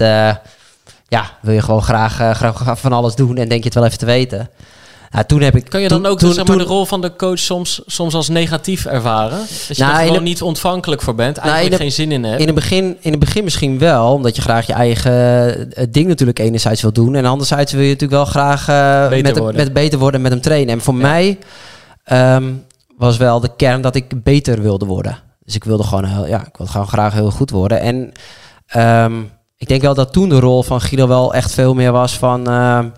ja, wil je gewoon graag, graag van alles doen. En denk je het wel even te weten. Nou, toen heb ik. Kan je toen- dan ook toen- dus, zeg maar, toen- de rol van de coach soms, soms als negatief ervaren? Dat je Nou, er gewoon de- niet ontvankelijk voor bent, Nou, eigenlijk de- geen zin in hebt. In het, begin, in het begin misschien wel, omdat je graag je eigen eh, ding natuurlijk enerzijds wil doen. En anderzijds wil je natuurlijk wel graag eh, Beter met, worden. met beter worden en met hem trainen. En voor Ja. mij ehm, was wel de kern dat ik beter wilde worden. Dus ik wilde gewoon, heel, ja, ik wilde gewoon graag heel goed worden. En ehm, ik denk wel dat toen de rol van Guido wel echt veel meer was van... ehm,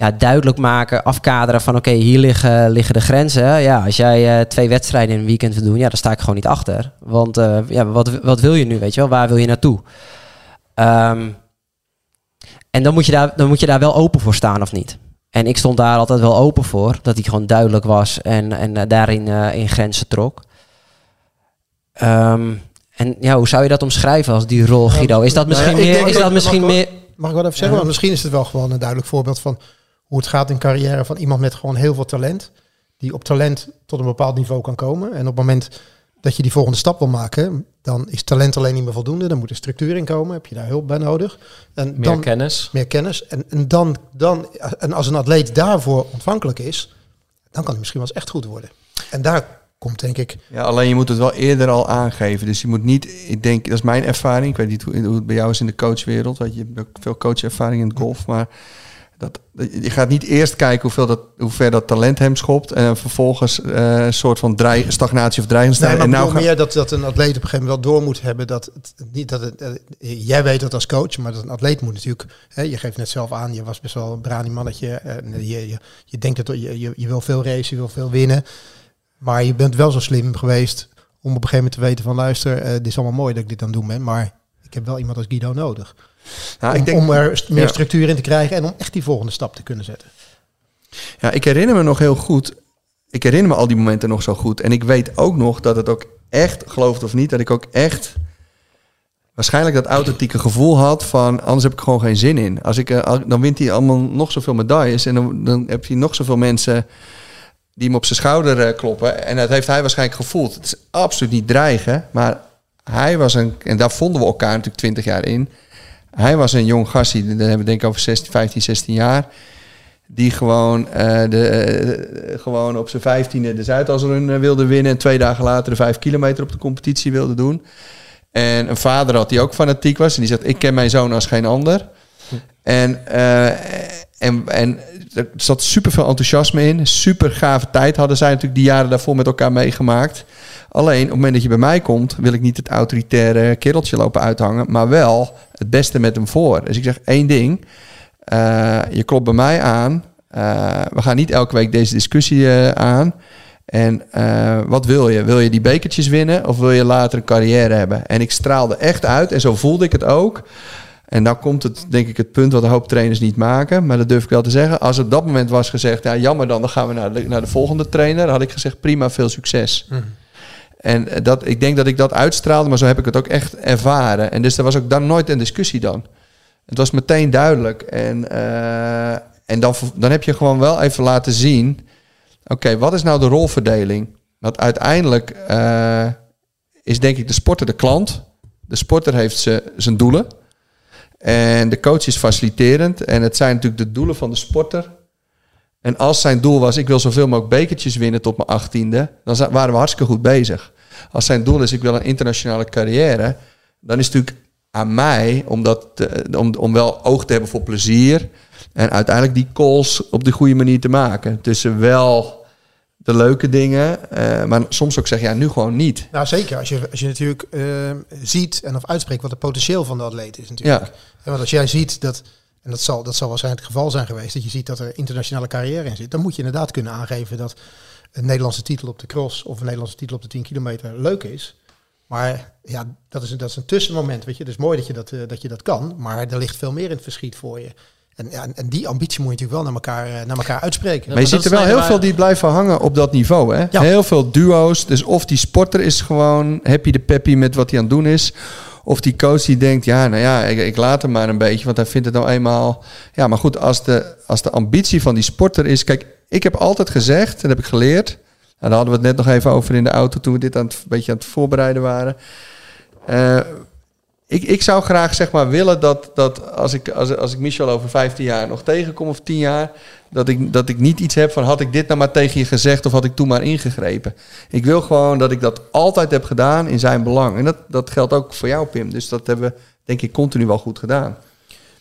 ja, duidelijk maken, afkaderen van oké, hier liggen, liggen de grenzen. Ja, als jij eh, twee wedstrijden in een weekend wil doen, ja, dan sta ik gewoon niet achter. Want eh, ja, wat, wat wil je nu, weet je wel? Waar wil je naartoe? Ehm, en dan moet, je daar, dan moet je daar wel open voor staan of niet. En ik stond daar altijd wel open voor, dat hij gewoon duidelijk was en, en eh, daarin in grenzen trok. Ehm, en ja, hoe zou je dat omschrijven als die rol, Guido? Is dat misschien meer? Is dat- misschien mag ik wel- meer? Mag ik wel even zeggen? Misschien is het wel gewoon een duidelijk voorbeeld van hoe het gaat in carrière van iemand met gewoon heel veel talent. Die op talent tot een bepaald niveau kan komen. En op het moment dat je die volgende stap wil maken, dan is talent alleen niet meer voldoende. Dan moet er structuur in komen. Heb je daar hulp bij nodig. En Meer dan, kennis. meer kennis. En, en, dan, dan, en als een atleet daarvoor ontvankelijk is, dan kan hij misschien wel eens echt goed worden. En daar komt denk ik. Ja, alleen je moet het wel eerder al aangeven. Dus je moet niet, ik denk, dat is mijn ervaring. Ik weet niet hoe, hoe het bij jou is in de coachwereld. Want je hebt veel coachervaring in het golf. Maar dat, je gaat niet eerst kijken hoeveel dat, hoe ver dat talent hem schopt. En vervolgens eh, een soort van dreig, stagnatie of dreiging Nee, staan. maar en nou meer dat, dat een atleet op een gegeven moment wel door moet hebben dat het niet dat het, eh, jij weet dat als coach, maar dat een atleet moet natuurlijk. Hè, je geeft net zelf aan, je was best wel een brani mannetje. En je, je, je denkt dat je, je, je wil veel racen, je wil veel winnen, maar je bent wel zo slim geweest om op een gegeven moment te weten van luister, eh, dit is allemaal mooi dat ik dit aan het doen ben, maar ik heb wel iemand als Guido nodig nou, om, ik denk, om er meer ja. structuur in te krijgen en om echt die volgende stap te kunnen zetten. Ja, ik herinner me nog heel goed. Ik herinner me al die momenten nog zo goed. En ik weet ook nog dat het ook echt, geloof het of niet, dat ik ook echt waarschijnlijk dat authentieke gevoel had van anders heb ik gewoon geen zin in. Als ik, eh, dan wint hij allemaal nog zoveel medailles en dan, dan heb je nog zoveel mensen die hem op zijn schouder eh, kloppen. En dat heeft hij waarschijnlijk gevoeld. Het is absoluut niet dreigen, maar hij was een, en daar vonden we elkaar natuurlijk twintig jaar in. Hij was een jong gastie, dan hebben we denk ik over 16, 15, 16 jaar. Die gewoon, eh, de, eh, gewoon op zijn vijftiende de Zuidasrun eh, wilde winnen. En twee dagen later de vijf kilometer op de competitie wilde doen. En een vader had die ook fanatiek was. En die zegt, ik ken mijn zoon als geen ander. En, en, en er zat super veel enthousiasme in. Super gave tijd hadden zij natuurlijk die jaren daarvoor met elkaar meegemaakt. Alleen op het moment dat je bij mij komt, wil ik niet het autoritaire kereltje lopen uithangen, maar wel het beste met hem voor. Dus ik zeg één ding. Eh, je klopt bij mij aan. Eh, we gaan niet elke week deze discussie eh, aan. En wat wil je? Wil je die bekertjes winnen of wil je later een carrière hebben? En ik straalde echt uit en zo voelde ik het ook. En dan komt het, denk ik, het punt wat een hoop trainers niet maken. Maar dat durf ik wel te zeggen. Als op dat moment was gezegd, ja, jammer dan, dan gaan we naar de, naar de volgende trainer. Had ik gezegd, prima, veel succes. En eh, dat, ik denk dat ik dat uitstraalde, maar zo heb ik het ook echt ervaren. En dus er was ook dan nooit een discussie dan. Het was meteen duidelijk. En, eh, en dan, dan heb je gewoon wel even laten zien... Oké, wat is nou de rolverdeling? Want uiteindelijk eh, is denk ik de sporter de klant. De sporter heeft zijn doelen. En de coach is faciliterend. En het zijn natuurlijk de doelen van de sporter. En als zijn doel was, ik wil zoveel mogelijk bekertjes winnen tot mijn achttiende, dan waren we hartstikke goed bezig. Als zijn doel is, ik wil een internationale carrière, dan is het natuurlijk aan mij om, dat te- om, om wel oog te hebben voor plezier. En uiteindelijk die calls op de goede manier te maken. Tussen wel de leuke dingen, eh, maar soms ook zeggen, ja, nu gewoon niet. Nou zeker, als je, als je natuurlijk eh, ziet en of uitspreekt wat het potentieel van de atleet is natuurlijk. Ja. En want als jij ziet dat, en dat zal, dat zal waarschijnlijk het geval zijn geweest, dat je ziet dat er internationale carrière in zit, dan moet je inderdaad kunnen aangeven dat een Nederlandse titel op de cross of een Nederlandse titel op de 10 kilometer leuk is. Maar ja, dat is, een- dat is een tussenmoment, weet je. Dus mooi dat je dat, eh, dat je dat kan, maar er ligt veel meer in het verschiet voor je. En, ja, en- die ambitie moet je natuurlijk wel naar elkaar, eh, naar elkaar uitspreken. Maar je ziet er wel heel veel die blijven hangen op dat niveau. Hè? Ja. Heel veel duo's. Dus of die sporter is gewoon happy de peppy met wat hij aan het doen is. Of die coach die denkt, ja, nou ja, ik, ik laat hem maar een beetje. Want hij vindt het nou eenmaal... Ja, maar goed, als de, als de ambitie van die sporter is... Kijk, ik heb altijd gezegd, en heb ik geleerd... Nou, daar hadden we het net nog even over in de auto... toen we dit aan het, een beetje aan het voorbereiden waren. Eh, ik, ik zou graag zeg maar willen dat, dat als, ik, als, als ik Michel over 15 jaar nog tegenkom of 10 jaar, dat ik, dat ik niet iets heb van had ik dit nou maar tegen je gezegd of had ik toen maar ingegrepen. Ik wil gewoon dat ik dat altijd heb gedaan in zijn belang. En dat, dat geldt ook voor jou, Pim. Dus dat hebben we denk ik continu wel goed gedaan.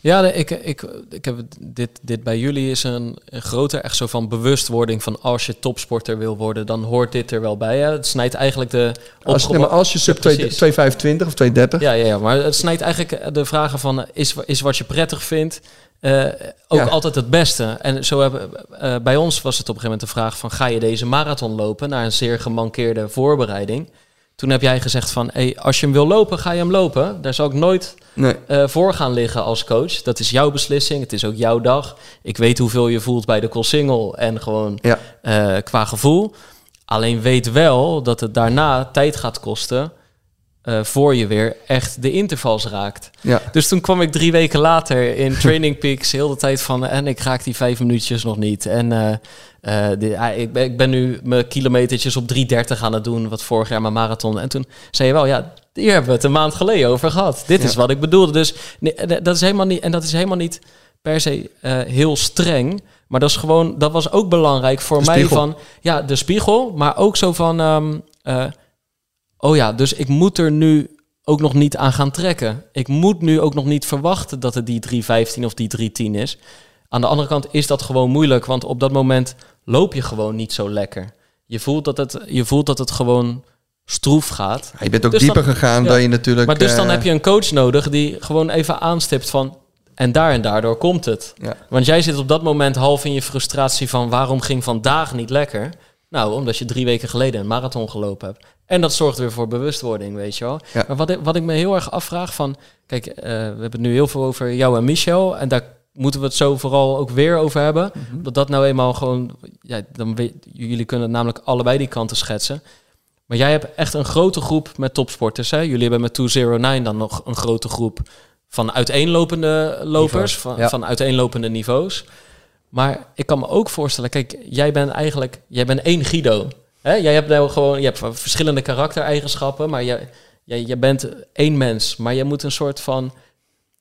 Ja, nee, ik, ik, ik heb dit, dit bij jullie is een, een groter echt zo van bewustwording van als je topsporter wil worden, dan hoort dit er wel bij. Het snijdt eigenlijk de Als, nee, maar als je sub Ja, 2 precies. 225 of 230, Ja, ja, ja, maar het snijdt eigenlijk de vragen van eh, is, is wat je prettig vindt eh, ook Ja. altijd het beste. En zo hebben eh, bij ons was het op een gegeven moment de vraag van ga je deze marathon lopen na een zeer gemankeerde voorbereiding. Toen heb jij gezegd van, hey, als je hem wil lopen, ga je hem lopen. Daar zal ik nooit Nee. eh, voor gaan liggen als coach. Dat is jouw beslissing. Het is ook jouw dag. Ik weet hoeveel je voelt bij de call single en gewoon Ja. eh, qua gevoel. Alleen weet wel dat het daarna tijd gaat kosten eh, voor je weer echt de intervals raakt. Ja. Dus toen kwam ik drie weken later in Training Peaks heel de tijd van... en ik raak die vijf minuutjes nog niet. En eh, ik, ben, ik ben nu mijn kilometertjes op 3.30 aan het doen... wat vorig jaar mijn marathon. En toen zei je wel, ja, hier hebben we het een maand geleden over gehad. Dit is wat ik bedoelde. Dus nee, eh, dat is helemaal niet, en dat is helemaal niet per se eh, heel streng... Maar dat is gewoon, dat was ook belangrijk voor De mij spiegel. van, ja, de spiegel, maar ook zo van, ehm, eh, oh ja, dus ik moet er nu ook nog niet aan gaan trekken. Ik moet nu ook nog niet verwachten dat het die 315 of die 310 is. Aan de andere kant is dat gewoon moeilijk, want op dat moment loop je gewoon niet zo lekker. Je voelt dat het, je voelt dat het gewoon stroef gaat. Ja, Je bent ook Dus dieper dan- gegaan ja. dan je natuurlijk... Maar dus dan eh, heb je een coach nodig die gewoon even aanstipt van... en daar en daardoor komt het. Ja. Want jij zit op dat moment half in je frustratie van... waarom ging vandaag niet lekker? Nou, omdat je drie weken geleden een marathon gelopen hebt. En dat zorgt weer voor bewustwording, weet je wel. Maar wat ik, wat ik me heel erg afvraag van... Kijk, eh, we hebben het nu heel veel over jou en Michel. En daar moeten we het zo vooral ook weer over hebben. Mhm. Dat dat nou eenmaal gewoon... Ja, dan weet, jullie kunnen namelijk allebei die kanten schetsen. Maar jij hebt echt een grote groep met topsporters. Hè? Jullie hebben met 209 dan nog een grote groep van uiteenlopende lopers, Niveaus, van, ja. van uiteenlopende niveaus. Maar ik kan me ook voorstellen, kijk, jij bent eigenlijk, jij bent één Guido. Hè? Jij hebt nou gewoon, je hebt verschillende karaktereigenschappen, maar jij, jij, jij bent één mens. Maar je moet een soort van,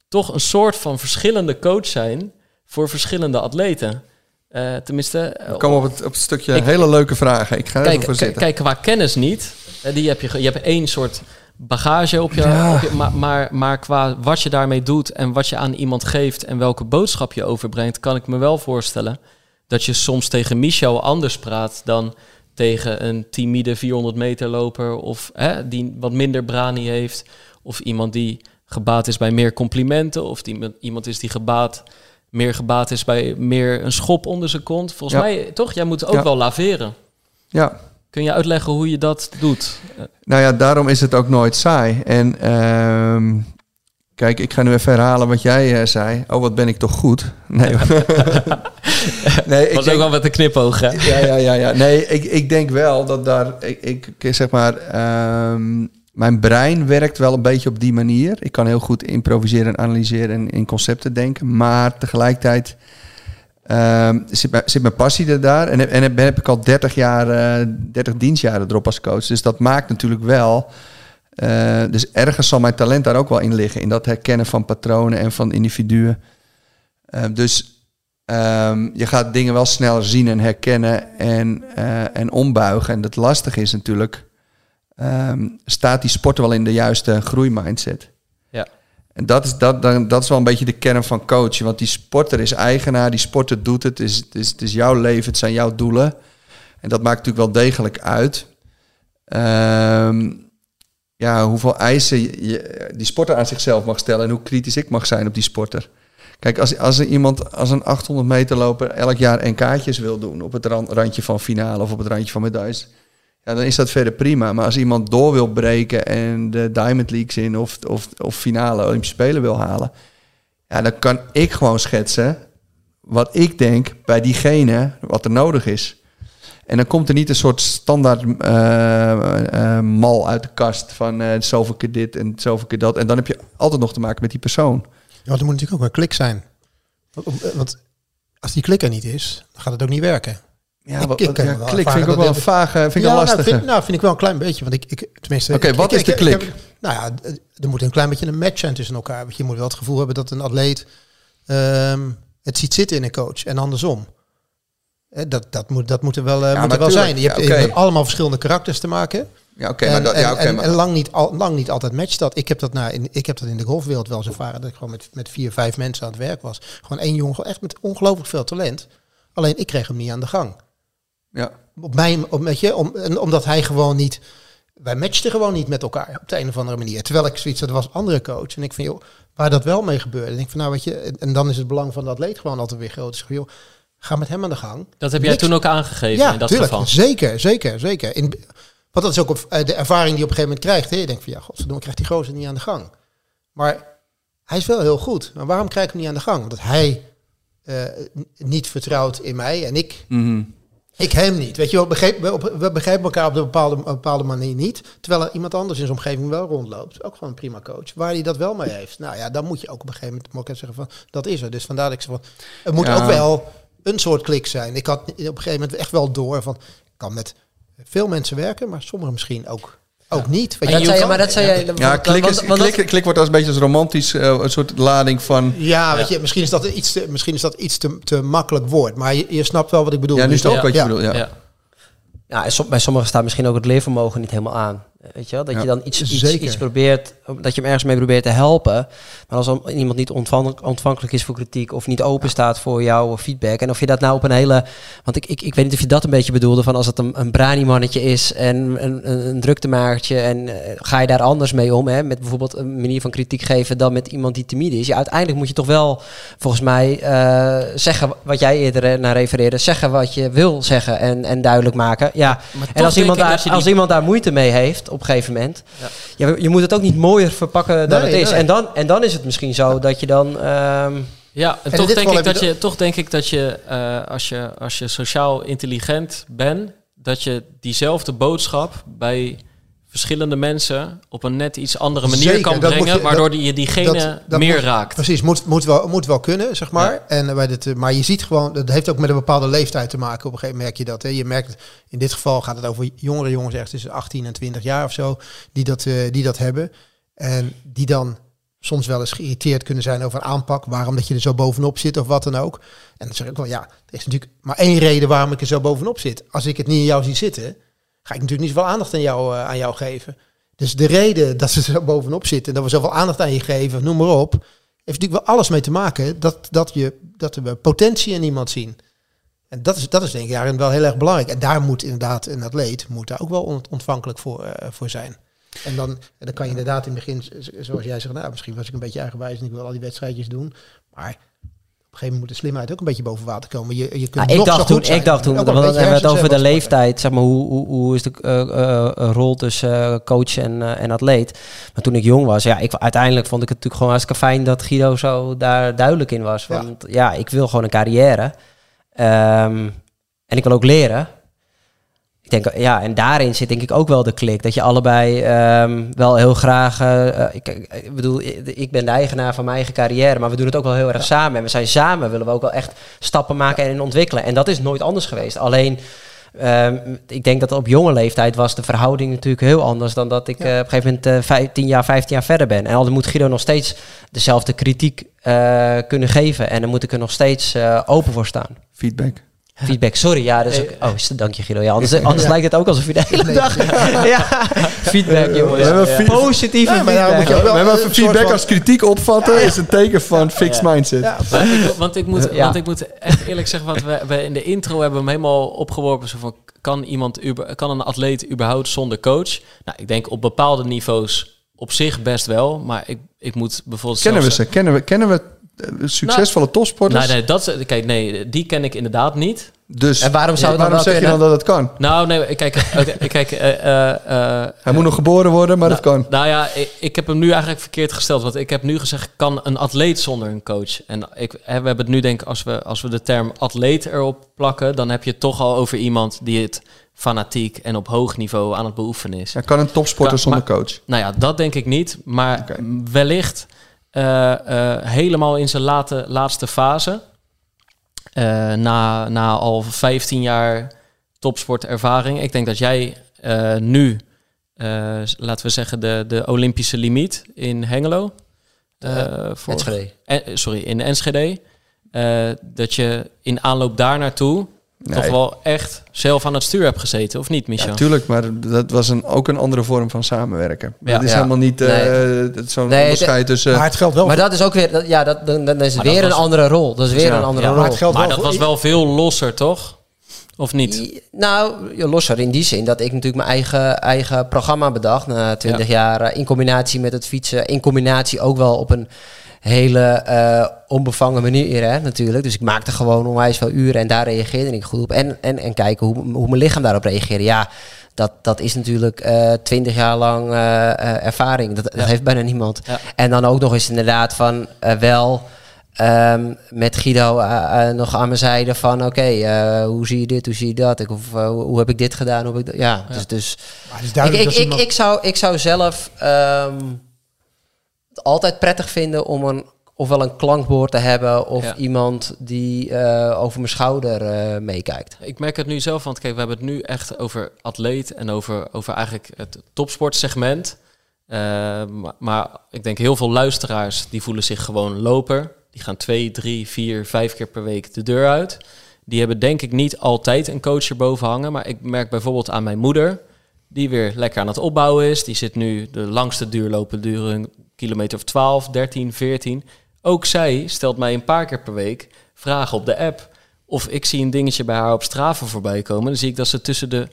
toch een soort van verschillende coach zijn voor verschillende atleten. Eh, tenminste, We komen op het, op het stukje Ik- hele leuke vragen. Ik ga er even Kijk, voor zitten. kijk, qua kennis niet. Eh, Die heb je, je hebt één soort bagage op je, Ja. op je- maar, maar, maar qua wat je daarmee doet en wat je aan iemand geeft en welke boodschap je overbrengt, kan ik me wel voorstellen dat je soms tegen Michel anders praat dan tegen een timide 400 meter loper of hè, die wat minder brani heeft of iemand die gebaat is bij meer complimenten of die, iemand is die gebaat meer gebaat is bij meer een schop onder zijn kont. Volgens Ja. mij toch, jij moet ook Ja. wel laveren. Ja, Kun je uitleggen hoe je dat doet? Nou ja, daarom is het ook nooit saai. En ehm, kijk, ik ga nu even herhalen wat jij eh, zei. Oh, wat ben ik toch goed? Nee, nee ik was denk- ook wel met een knipoog, hè? ja, ja, ja, ja. Nee, ik, ik denk wel dat daar, ik, ik ik zeg maar, ehm, mijn brein werkt wel een beetje op die manier. Ik kan heel goed improviseren en analyseren en in concepten denken, maar tegelijkertijd ehm, zit, mijn, zit mijn passie er daar en, heb- en heb, ik al 30 jaar, eh 30 dienstjaren erop als coach. Dus dat maakt natuurlijk wel. eh, dus ergens zal mijn talent daar ook wel in liggen, in dat herkennen van patronen en van individuen. Eh, dus Ehm, je gaat dingen wel sneller zien en herkennen en, eh, en ombuigen. En het lastige is natuurlijk, ehm, staat die sporter wel in de juiste groeimindset? Ja. En dat is, dat, dan, dat is wel een beetje de kern van coachen. Want die sporter is eigenaar, die sporter doet het. Het is, het is, het is jouw leven, het zijn jouw doelen. En dat maakt natuurlijk wel degelijk uit. Ehm, ja, hoeveel eisen je, die sporter aan zichzelf mag stellen... en hoe kritisch ik mag zijn op die sporter. Kijk, als, als er iemand als een 800 meter loper elk jaar en kaartjes wil doen op het ran- randje van finale of op het randje van medailles, ja, dan is dat verder prima. Maar als iemand door wil breken en de Diamond Leagues in of, of, of finale Olympische Spelen wil halen, ja, dan kan ik gewoon schetsen wat ik denk bij diegene wat er nodig is. En dan komt er niet een soort standaard eh, eh, mal uit de kast van eh zoveel keer dit en zoveel keer dat. En dan heb je altijd nog te maken met die persoon. Ja, er moet natuurlijk ook een klik zijn. Eh, want als die klik er niet is, dan gaat het ook niet werken. Ja, Ik- wat, ik ja, klik vind ik ook wel een vage, vind ik ja, nou, lastige. vind, nou, vind ik wel een klein beetje. Want ik, ik tenminste. Oké, wat ik- is de ik- ik klik? heb- nou ja, er moet een klein beetje een match zijn tussen elkaar. Want je moet wel het gevoel hebben dat een atleet ehm, het ziet zitten in een coach en andersom. Eh, Dat, dat, moet, dat moet er wel, eh, moet maar er wel tuurlijk, zijn. Je hebt, ja, je oké. hebt allemaal verschillende karakters te maken. Ja, oké, en, maar, dat, en, ja, en, maar en lang, niet al, lang niet altijd matcht dat. Ik heb dat, nou, in, ik heb dat in de golfwereld wel eens ervaren. Dat ik gewoon met, met vier, vijf mensen aan het werk was. Gewoon één jongen, echt met ongelooflijk veel talent. Alleen ik kreeg hem niet aan de gang. Ja. Op mij, op, weet je, om, en omdat hij gewoon niet... Wij matchten gewoon niet met elkaar op de een of andere manier. Terwijl ik zoiets had, er was een andere coach. En ik van, joh, waar dat wel mee gebeurde. En ik van, nou weet je, en, en dan is het belang van de atleet gewoon altijd weer groot. Dus ik van, joh, ga met hem aan de gang. Dat heb jij Niks- toen ook aangegeven Ja, in dat tuurlijk. geval. Zeker, zeker, zeker. In, Want dat is ook op, eh, de ervaring die je op een gegeven moment krijgt. Hè? Je denkt van, ja, godverdomme, krijgt die gozer niet aan de gang. Maar hij is wel heel goed. Maar waarom krijg ik hem niet aan de gang? Omdat hij eh, niet vertrouwt in mij en ik, Mhm. Ik hem niet. Weet je, begreep, we, op- we begrijpen elkaar op een bepaalde, een bepaalde manier niet. Terwijl er iemand anders in zijn omgeving wel rondloopt. Ook gewoon een prima coach. Waar hij dat wel mee heeft. Nou ja, dan moet je ook op een gegeven moment zeggen van, dat is er. Dus vandaar dat ik zeg van, het moet Ja. ook wel een soort klik zijn. Ik had op een gegeven moment echt wel door van, ik kan met veel mensen werken, maar sommigen misschien ook, ook niet. Weet Dat zei maar dat zei jij... Ja, klik, is, want klik, klik wordt als een beetje als romantisch, eh, een soort lading van... Ja, weet je, misschien is dat iets te, misschien is dat iets te, te makkelijk woord. Maar je, je snapt wel wat ik bedoel. Ja, nu Dus snap ik toch? wat je Ja. bedoelt, ja. Ja. Ja, en som- bij sommigen staat misschien ook het leervermogen niet helemaal aan. Weet je wel? Dat Ja. je dan iets, iets, iets probeert, dat je hem ergens mee probeert te helpen. Maar als dan iemand niet ontvankelijk is voor kritiek of niet open staat voor jouw feedback. En of je dat nou op een hele. Want ik, ik, ik weet niet of je dat een beetje bedoelde. Van als het een, een brani-mannetje is en een, een, een druktemakertje. En eh, ga je daar anders mee om? Hè? Met bijvoorbeeld een manier van kritiek geven dan met iemand die timide is. Ja, uiteindelijk moet je toch wel, volgens mij, eh, zeggen wat jij eerder eh, naar refereerde. Zeggen wat je wil zeggen en, en duidelijk maken. Ja, Maar en als iemand, daar, die- als iemand daar moeite mee heeft op een gegeven moment, ja. je moet het ook niet mooier verpakken dan Nee, het is. nee. En, dan, en dan is het misschien zo dat je dan. ehm, Ja, en toch denk, ik dat je je, toch denk ik dat je, eh, als je, als je sociaal intelligent bent, dat je diezelfde boodschap bij verschillende mensen op een net iets andere manier Zeker, kan brengen, je- waardoor dat- je diegene dat- dat meer moet- raakt. Precies, moet, moet, wel, moet wel kunnen, zeg maar. En bij dit, eh, maar je ziet gewoon, dat heeft ook met een bepaalde leeftijd te maken. Op een gegeven moment merk je dat. Hè. Je merkt, in dit geval gaat het over jongere jongens, echt tussen 18 en 20 jaar of zo, die dat, eh, die dat hebben. En die dan soms wel eens geïrriteerd kunnen zijn over een aanpak. Waarom dat je er zo bovenop zit of wat dan ook. En dan zeg ik wel, ja, er is natuurlijk maar één reden waarom ik er zo bovenop zit. Als ik het niet in jou zie zitten, ga ik natuurlijk niet zoveel aandacht aan jou, eh, aan jou geven. Dus de reden dat ze zo bovenop zitten, dat we zoveel aandacht aan je geven, noem maar op, heeft natuurlijk wel alles mee te maken dat, dat, je, dat we potentie in iemand zien. En dat is, dat is denk ik daarin wel heel erg belangrijk. En daar moet inderdaad een atleet moet daar ook wel ont- ontvankelijk voor, eh, voor zijn. En dan, en dan kan je inderdaad in het begin, zoals jij zegt, nou, misschien was ik een beetje eigenwijs en ik wil al die wedstrijdjes doen. Maar een gegeven moment moet de slimheid ook een beetje boven water komen. Je, je kunt nou, ik, nog zo dacht toen, ik dacht toen, want beetje hebben we het over de leeftijd. Zeg maar, hoe, hoe, hoe is de eh, eh, eh, rol tussen coach en, en atleet? Maar toen ik jong was, ja, ik, uiteindelijk vond ik het natuurlijk gewoon hartstikke fijn dat Guido zo daar duidelijk in was. Want ja, ik wil gewoon een carrière. Ehm, en ik wil ook leren. Ik denk, ja, en daarin zit denk ik ook wel de klik. Dat je allebei ehm, wel heel graag... eh, eh, ik, ik bedoel, ik ben de eigenaar van mijn eigen carrière, maar we doen het ook wel heel erg samen. En we zijn samen, willen we ook wel echt stappen maken en ontwikkelen. En dat is nooit anders geweest. Alleen, ehm, ik denk dat op jonge leeftijd was de verhouding natuurlijk heel anders dan dat ik Ja. eh, op een gegeven moment vijf- 10 jaar, 15 jaar verder ben. En al dan moet Guido nog steeds dezelfde kritiek kunnen geven. En dan moet ik er nog steeds open voor staan. Feedback. Feedback, sorry. Ja, dus ook, oh, is- dank je Guido. Ja, anders anders Ja. lijkt het ook alsof je de hele Nee, dag... Ja, feedback, jongens. We hebben Ja. Positieve Ja, maar daarom moet je feedback. wel we hebben feedback van- als kritiek opvatten, is een teken van fixed mindset. Ja, Want ik, want, ik moet, Ja. want ik moet echt eerlijk zeggen, want we, we in de intro hebben hem helemaal opgeworpen. Zo van, kan, iemand, uber- kan een atleet überhaupt zonder coach? Nou, ik denk op bepaalde niveaus op zich best wel. Maar ik, ik moet bijvoorbeeld Kennen we ze? Kennen we, kennen we eh, succesvolle topsporters? Nee, nee, dat, kijk, nee, die ken ik inderdaad niet. Dus En waarom zou waarom zeg je dan dat het kan? Nou, nee, kijk, kijk eh, eh, Hij moet nog geboren worden, maar dat kan. Nou ja, ik, ik heb hem nu eigenlijk verkeerd gesteld. Want ik heb nu gezegd, kan een atleet zonder een coach? En ik, we hebben het nu denk ik, als we, als we de term atleet erop plakken... dan heb je het toch al over iemand die het fanatiek en op hoog niveau aan het beoefenen is. Hij kan een topsporter Kan- zonder maar- coach. Nou ja, dat denk ik niet. Maar wellicht helemaal in zijn late, laatste fase... eh, na, na al 15 jaar topsportervaring. Ik denk dat jij eh, nu, eh, laten we zeggen, de, de Olympische limiet in Hengelo. eh, voor- Enschede. en, sorry, in Enschede. eh, dat je in aanloop daar naartoe Nee. toch wel echt zelf aan het stuur hebt gezeten, of niet, Michel? Ja, tuurlijk, maar dat was een, ook een andere vorm van samenwerken. Ja. dat is Ja. helemaal niet eh, Nee. zo'n Nee, onderscheid tussen... maar het geldt wel Maar dat is ook weer, dat- ja, dat, dan, dan is het Maar weer een was- andere rol. Dat is weer Ja. een andere Ja, rol. maar het geldt maar wel dat voor was wel veel losser, toch? Of niet? Nou, ja, losser in die zin dat ik natuurlijk mijn eigen, eigen programma bedacht na 20 jaar. eh, in combinatie met het fietsen. In combinatie ook wel op een hele eh, onbevangen manier, hè, natuurlijk. Dus ik maakte gewoon onwijs veel uren en daar reageerde ik goed op. En, en, en kijken hoe, hoe mijn lichaam daarop reageerde. Ja, dat, dat is natuurlijk eh, twintig jaar lang ervaring. Dat, dat Ja. heeft bijna niemand. Ja. En dan ook nog eens inderdaad van wel ehm, met Guido eh, eh, nog aan mijn zijde van oké, eh, hoe zie je dit, hoe zie je dat? Ik, hoe, heb ik dit gedaan? Hoe heb ik dat? Ja, Ja. dus, dus ik, ik, ik, zou, ik zou zelf ehm, het altijd prettig vinden om een, ofwel een klankbord te hebben of Ja. iemand die over mijn schouder meekijkt. Ik merk het nu zelf, want kijk, we hebben het nu echt over atleet en over, over eigenlijk het topsportsegment. Eh, maar, maar ik denk heel veel luisteraars die voelen zich gewoon loper. Die gaan twee, drie, vier, vijf keer per week de deur uit. Die hebben denk ik niet altijd een coach erboven hangen. Maar ik merk bijvoorbeeld aan mijn moeder, die weer lekker aan het opbouwen is. Die zit nu de langste duurlopen duren een kilometer of 12, 13, 14. Ook zij stelt mij een paar keer per week vragen op de app. Of ik zie een dingetje bij haar op Strava voorbij komen. Dan zie ik dat ze tussen de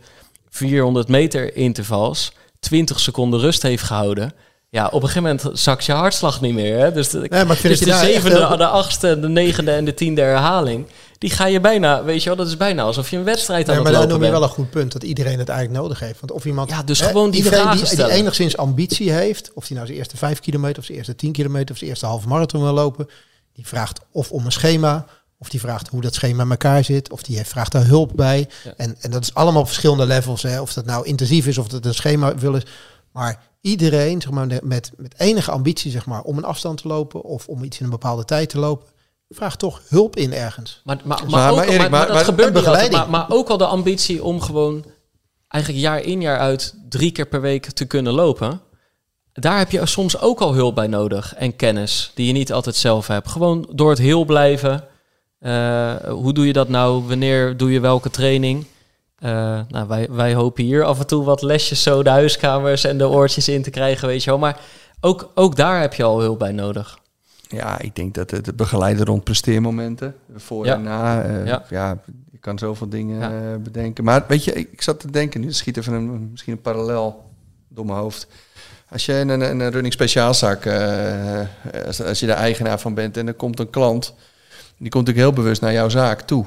400 meter intervals 20 seconden rust heeft gehouden. Ja, op een gegeven moment zakt je hartslag niet meer. Hè? Dus de, maar dus de daar echt zevende, heel- de achtste, de negende en de tiende herhaling... die ga je bijna, weet je wel, dat is bijna alsof je een wedstrijd aan Nee, het maar dan lopen noem je bent. wel een goed punt dat iedereen het eigenlijk nodig heeft. Want of iemand, Ja, dus hè, gewoon die die, die stellen. enigszins ambitie heeft, of die nou zijn eerste vijf kilometer, of zijn eerste tien kilometer, of zijn eerste halve marathon wil lopen, die vraagt of om een schema, of die vraagt hoe dat schema in elkaar zit, of die vraagt daar hulp bij. Ja. En, en dat is allemaal op verschillende levels. Hè. Of dat nou intensief is, of dat een schema wil is. Maar iedereen zeg maar, met, met enige ambitie zeg maar, om een afstand te lopen, of om iets in een bepaalde tijd te lopen, vraagt toch hulp in ergens. Maar, maar, maar, Maar- ook, maar maar, Erik, maar maar- dat maar- gebeurt en niet altijd. begeleiding. Maar, maar ook al de ambitie om gewoon eigenlijk jaar in jaar uit drie keer per week te kunnen lopen. Daar heb je soms ook al hulp bij nodig en kennis die je niet altijd zelf hebt. Gewoon door het heel blijven. Eh, hoe doe je dat nou? Wanneer doe je welke training? Eh, nou, wij, wij hopen hier af en toe wat lesjes zo de huiskamers en de oortjes in te krijgen, weet je wel. Maar ook, ook daar heb je al hulp bij nodig. Ja, ik denk dat het begeleiden rond presteermomenten, voor Ja. en na. eh, Ja. ja. je kan zoveel dingen Ja. eh, bedenken. Maar weet je, ik, ik zat te denken, nu schiet even een, misschien een parallel door mijn hoofd. Als je een, een, running speciaalzaak, als, als je de eigenaar van bent en er komt een klant, die komt natuurlijk heel bewust naar jouw zaak toe.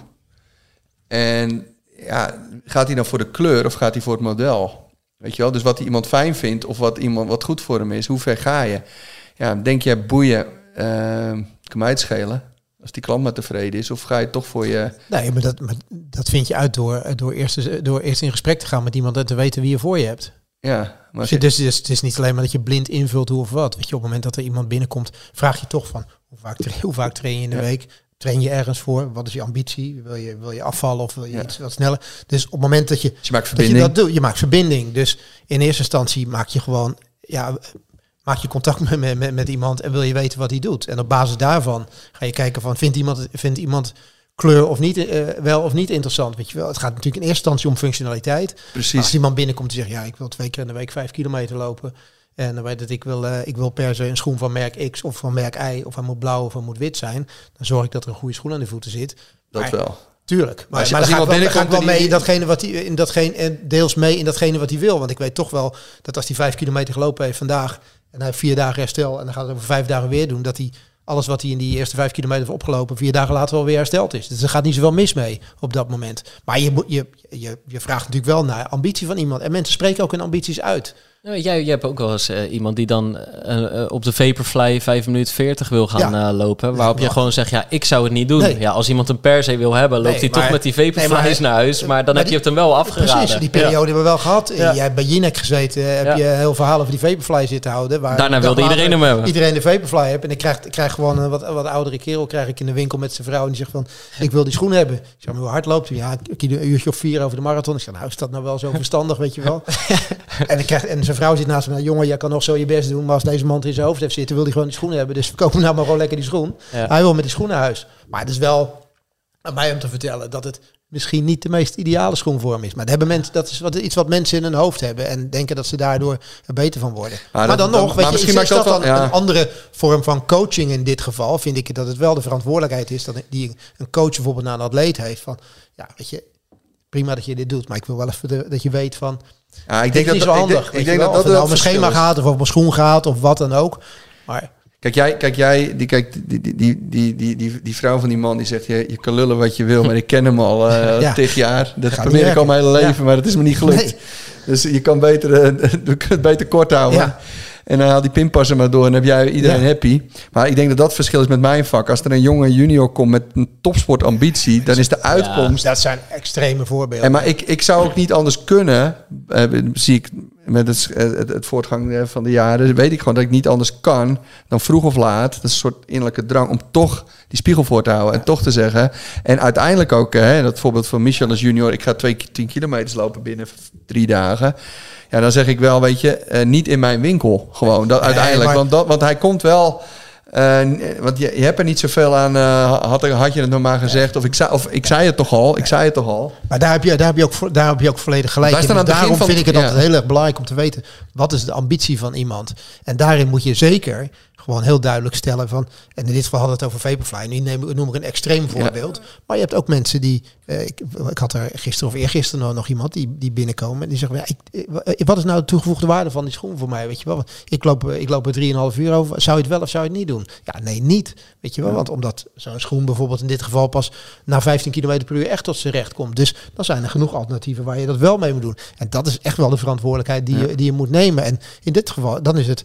En ja, gaat hij dan voor de kleur of gaat hij voor het model? Weet je wel, dus wat iemand fijn vindt of wat iemand wat goed voor hem is, hoe ver ga je? Ja, denk jij boeien, eh, kan mij het schelen als die klant maar tevreden is, of ga je toch voor je Nee, maar dat, maar dat vind je uit door, door, eerst, door eerst in gesprek te gaan met iemand en te weten wie je voor je hebt. ja, maar Dus, je, dus, dus het is niet alleen maar dat je blind invult hoe of wat. Weet je, op het moment dat er iemand binnenkomt, vraag je toch van hoe vaak, hoe vaak train je in de Ja. week? Train je ergens voor? Wat is je ambitie? Wil je, wil je afvallen of wil je Ja. iets wat sneller? Dus op het moment dat je, dus je maakt dat je dat doet, je maakt verbinding. Dus in eerste instantie maak je gewoon, ja, maak je contact met, met, met, iemand en wil je weten wat hij doet. En op basis daarvan ga je kijken van, vindt iemand, vindt iemand kleur of niet, eh, wel of niet interessant? Weet je wel, het gaat natuurlijk in eerste instantie om functionaliteit. Maar Als Precies. iemand binnenkomt en zegt, ja, ik wil twee keer in de week vijf kilometer lopen. En dan weet dat ik wil, eh, ik wil per se een schoen van merk X of van merk Y. Of hij moet blauw of hij moet wit zijn. Dan zorg ik dat er een goede schoen aan de voeten zit. Dat maar- wel. Tuurlijk. Maar, Als je- maar dan ga ik wel, dan ga ik wel binnenkomt mee in datgene wat hij in datgene en deels mee in datgene wat hij wil. Want ik weet toch wel dat als hij vijf kilometer gelopen heeft vandaag en hij heeft vier dagen herstel en dan gaat hij over vijf dagen weer doen, dat hij alles wat hij in die eerste vijf kilometer heeft opgelopen, vier dagen later wel weer hersteld is. Dus er gaat niet zoveel mis mee op dat moment. Maar je, je, je, je vraagt natuurlijk wel naar ambitie van iemand. En mensen spreken ook hun ambities uit. Jij, jij hebt ook wel eens eh, iemand die dan eh, eh, op de Vaporfly 5 minuten 40 wil gaan lopen. Waarop je gewoon zegt, ja, ik zou het niet doen. Nee. Ja, als iemand een per se wil hebben, loopt hij toch met die Vaporflies naar huis. Maar dan maar heb je het hem wel afgeraden. Precies, die periode hebben we wel gehad. Jij hebt bij Jinek gezeten, heb je heel verhaal over die Vaporfly zitten houden. Waar Daarna wilde iedereen later hem hebben. Iedereen de Vaporfly heeft. En ik krijg, ik krijg gewoon een wat, wat oudere kerel krijg ik in de winkel met zijn vrouw. En die zegt van, ik wil die schoen hebben. Ik zeg, maar hoe hard loopt hij? Ja, ik een uurtje of vier over de marathon. Ik zeg, nou is dat nou wel zo verstandig, weet je wel. en, ik krijg, en zijn vrouw zit naast me, nou, jongen, jij kan nog zo je best doen. Maar als deze man in zijn hoofd heeft zitten, wil hij gewoon die schoenen hebben. Dus verkoop hem nou maar gewoon lekker die schoen. Ja. Hij wil met die schoen naar huis. Maar het is wel aan mij om te vertellen dat het misschien niet de meest ideale schoenvorm is. Maar dat, hebben mensen, dat is wat, iets wat mensen in hun hoofd hebben en denken dat ze daardoor er beter van worden. Maar dan nog, dan- weet je, misschien is, dat dan ja. een andere vorm van coaching in dit geval? Vind ik dat het wel de verantwoordelijkheid is dat die een coach bijvoorbeeld naar een atleet heeft van, ja, weet je, prima dat je dit doet, maar ik wil wel even de- dat je weet van, Ja, ik denk is dat niet zo ik handig. denk- weet Ik denk wel. dat of dat het nou wel schema is. gaat of op een schoen gaat of wat dan ook. Maar Kijk, jij, kijk, jij die, kijk, die, die, die, die, die, die, vrouw van die man die zegt, je, je kan lullen wat je wil, maar ik ken hem al Ja. tig jaar. Dat Gaat probeer ik al mijn hele leven, maar dat is me niet gelukt. Nee. Dus je kan beter, het beter kort houden. Ja. En dan haal die pinpas er maar door en heb jij iedereen Ja. happy. Maar ik denk dat dat verschil is met mijn vak. Als er een jonge junior komt met een topsportambitie, dan is de uitkomst Dat zijn extreme voorbeelden. En maar ik, ik zou ook niet anders kunnen, eh, zie ik met het, het, het voortgang eh, van de jaren, weet ik gewoon dat ik niet anders kan dan vroeg of laat, dat is een soort innerlijke drang om toch die spiegel voor te houden en toch te zeggen. En uiteindelijk ook, eh, hè, dat voorbeeld van Michel als junior, ik ga twee, tien kilometers lopen binnen drie dagen. Ja, dan zeg ik wel, weet je, eh, niet in mijn winkel gewoon. Dat, uiteindelijk, want, dat, want hij komt wel... eh, want je, je hebt er niet zoveel aan. eh, had, had je het nog maar gezegd? Of ik, zei, of ik zei het toch al? Ik zei het toch al? Maar daar heb je, daar heb je, ook, daar heb je ook volledig gelijk in. Dus daarom vind ik het- altijd heel erg belangrijk om te weten... wat is de ambitie van iemand? En daarin moet je zeker gewoon heel duidelijk stellen van... en in dit geval hadden we het over Vaporfly. Nu neem, noem ik een extreem voorbeeld. Maar je hebt ook mensen die... eh, ik, ik had er gisteren of eergisteren nog, nog iemand die, die binnenkomen... en die zeggen, ja, ik, eh, wat is nou de toegevoegde waarde van die schoen voor mij? Weet je wel? Ik loop, eh, ik loop er 3,5 uur over. Zou je het wel of zou je het niet doen? Ja, nee, niet. Weet je wel? Want omdat zo'n schoen bijvoorbeeld in dit geval pas... na 15 km per uur echt tot zijn recht komt. Dus dan zijn er genoeg alternatieven waar je dat wel mee moet doen. En dat is echt wel de verantwoordelijkheid die, je, die je moet nemen. En in dit geval, dan is het